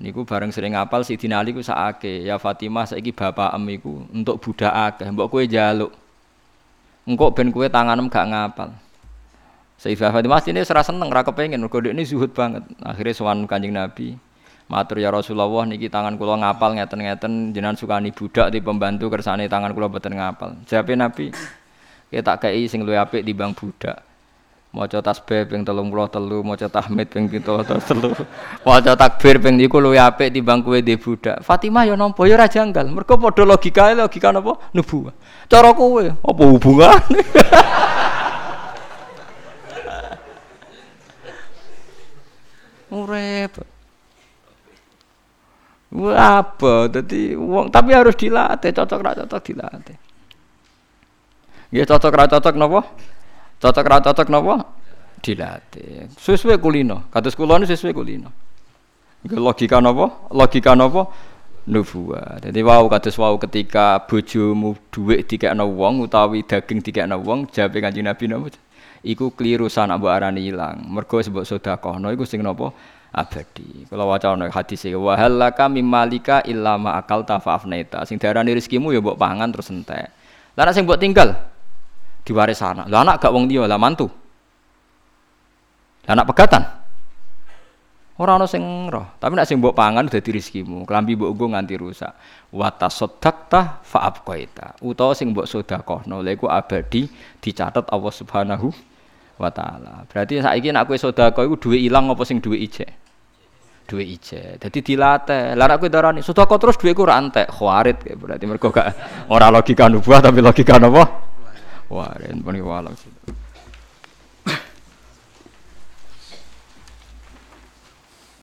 S1: Niku bareng sering ngapal si Ali ku saake, ya Fatimah saiki bapak em iku untuk budak akeh, mbok kowe jaluk. Engko ben kowe tanganem gak ngapal. Sayyidah Fatimah ini serasa seneng ra kepengin mergo ini zuhud banget. Akhirnya sowan Kanjeng Nabi. Matur ya Rasulullah niki tangan kula ngapal ngeten-ngeten jenengan sukani budak di pembantu kersane tangan kula boten ngapal. Jawabe Nabi, "Kita tak kei sing luwih apik timbang budak." Maca tasbih ping 33 maca tahmid ping 33 maca takbir ping niku luwih apik timbang kowe dhe budak. Fatimah ya nampa? Ya ora janggal. Mergo padha logikae logika napa? Nubuwah cara kowe? Apa hubungane? [LAUGHS] Urip. Apa? Jadi wong tapi harus dilatih. Cocok ra cocok dilatih. Ya cocok ra cocok napa Cocok ra cocok napa? Dilatih. Sesuai kulino. Kados kula niku sesuai kulino. Iku logika napa? Logika napa? Nubuah. Jadi wow kados wow ketika bojomu dhuwit dikekno wong utawi daging dikekno wong, jawabe Kanjeng Nabi napa? Iku keliru sana mbok arani ilang. Mergo sebab sedekahno iku sing napa? abadi. Kalau waca ana hadis e wa halaka mimmalika illa ma akal tafafnaita. Sing diarani rezekimu ya mbok pangan terus entek. Lah sing mbok tinggal diwaris anak. Lah anak gak wong dia lah mantu. Lah anak pegatan. Ora ana sing roh, tapi nek sing mbok pangan dadi rezekimu. Klambi mbok nggo nganti rusak. Wa tasaddaqta fa abqaita. Utawa sing mbok sedekahno lha iku abadi dicatat Allah Subhanahu wa taala. Berarti saiki nek kowe sedekah iku duwe ilang apa sing duwe ijek? Duwe ijek. Dadi dilatih. Lah nek kowe darani sedekah terus duwe ku ora entek, khawarit berarti mergo gak ora logika nubuah tapi logika napa? Wah, dan pun walau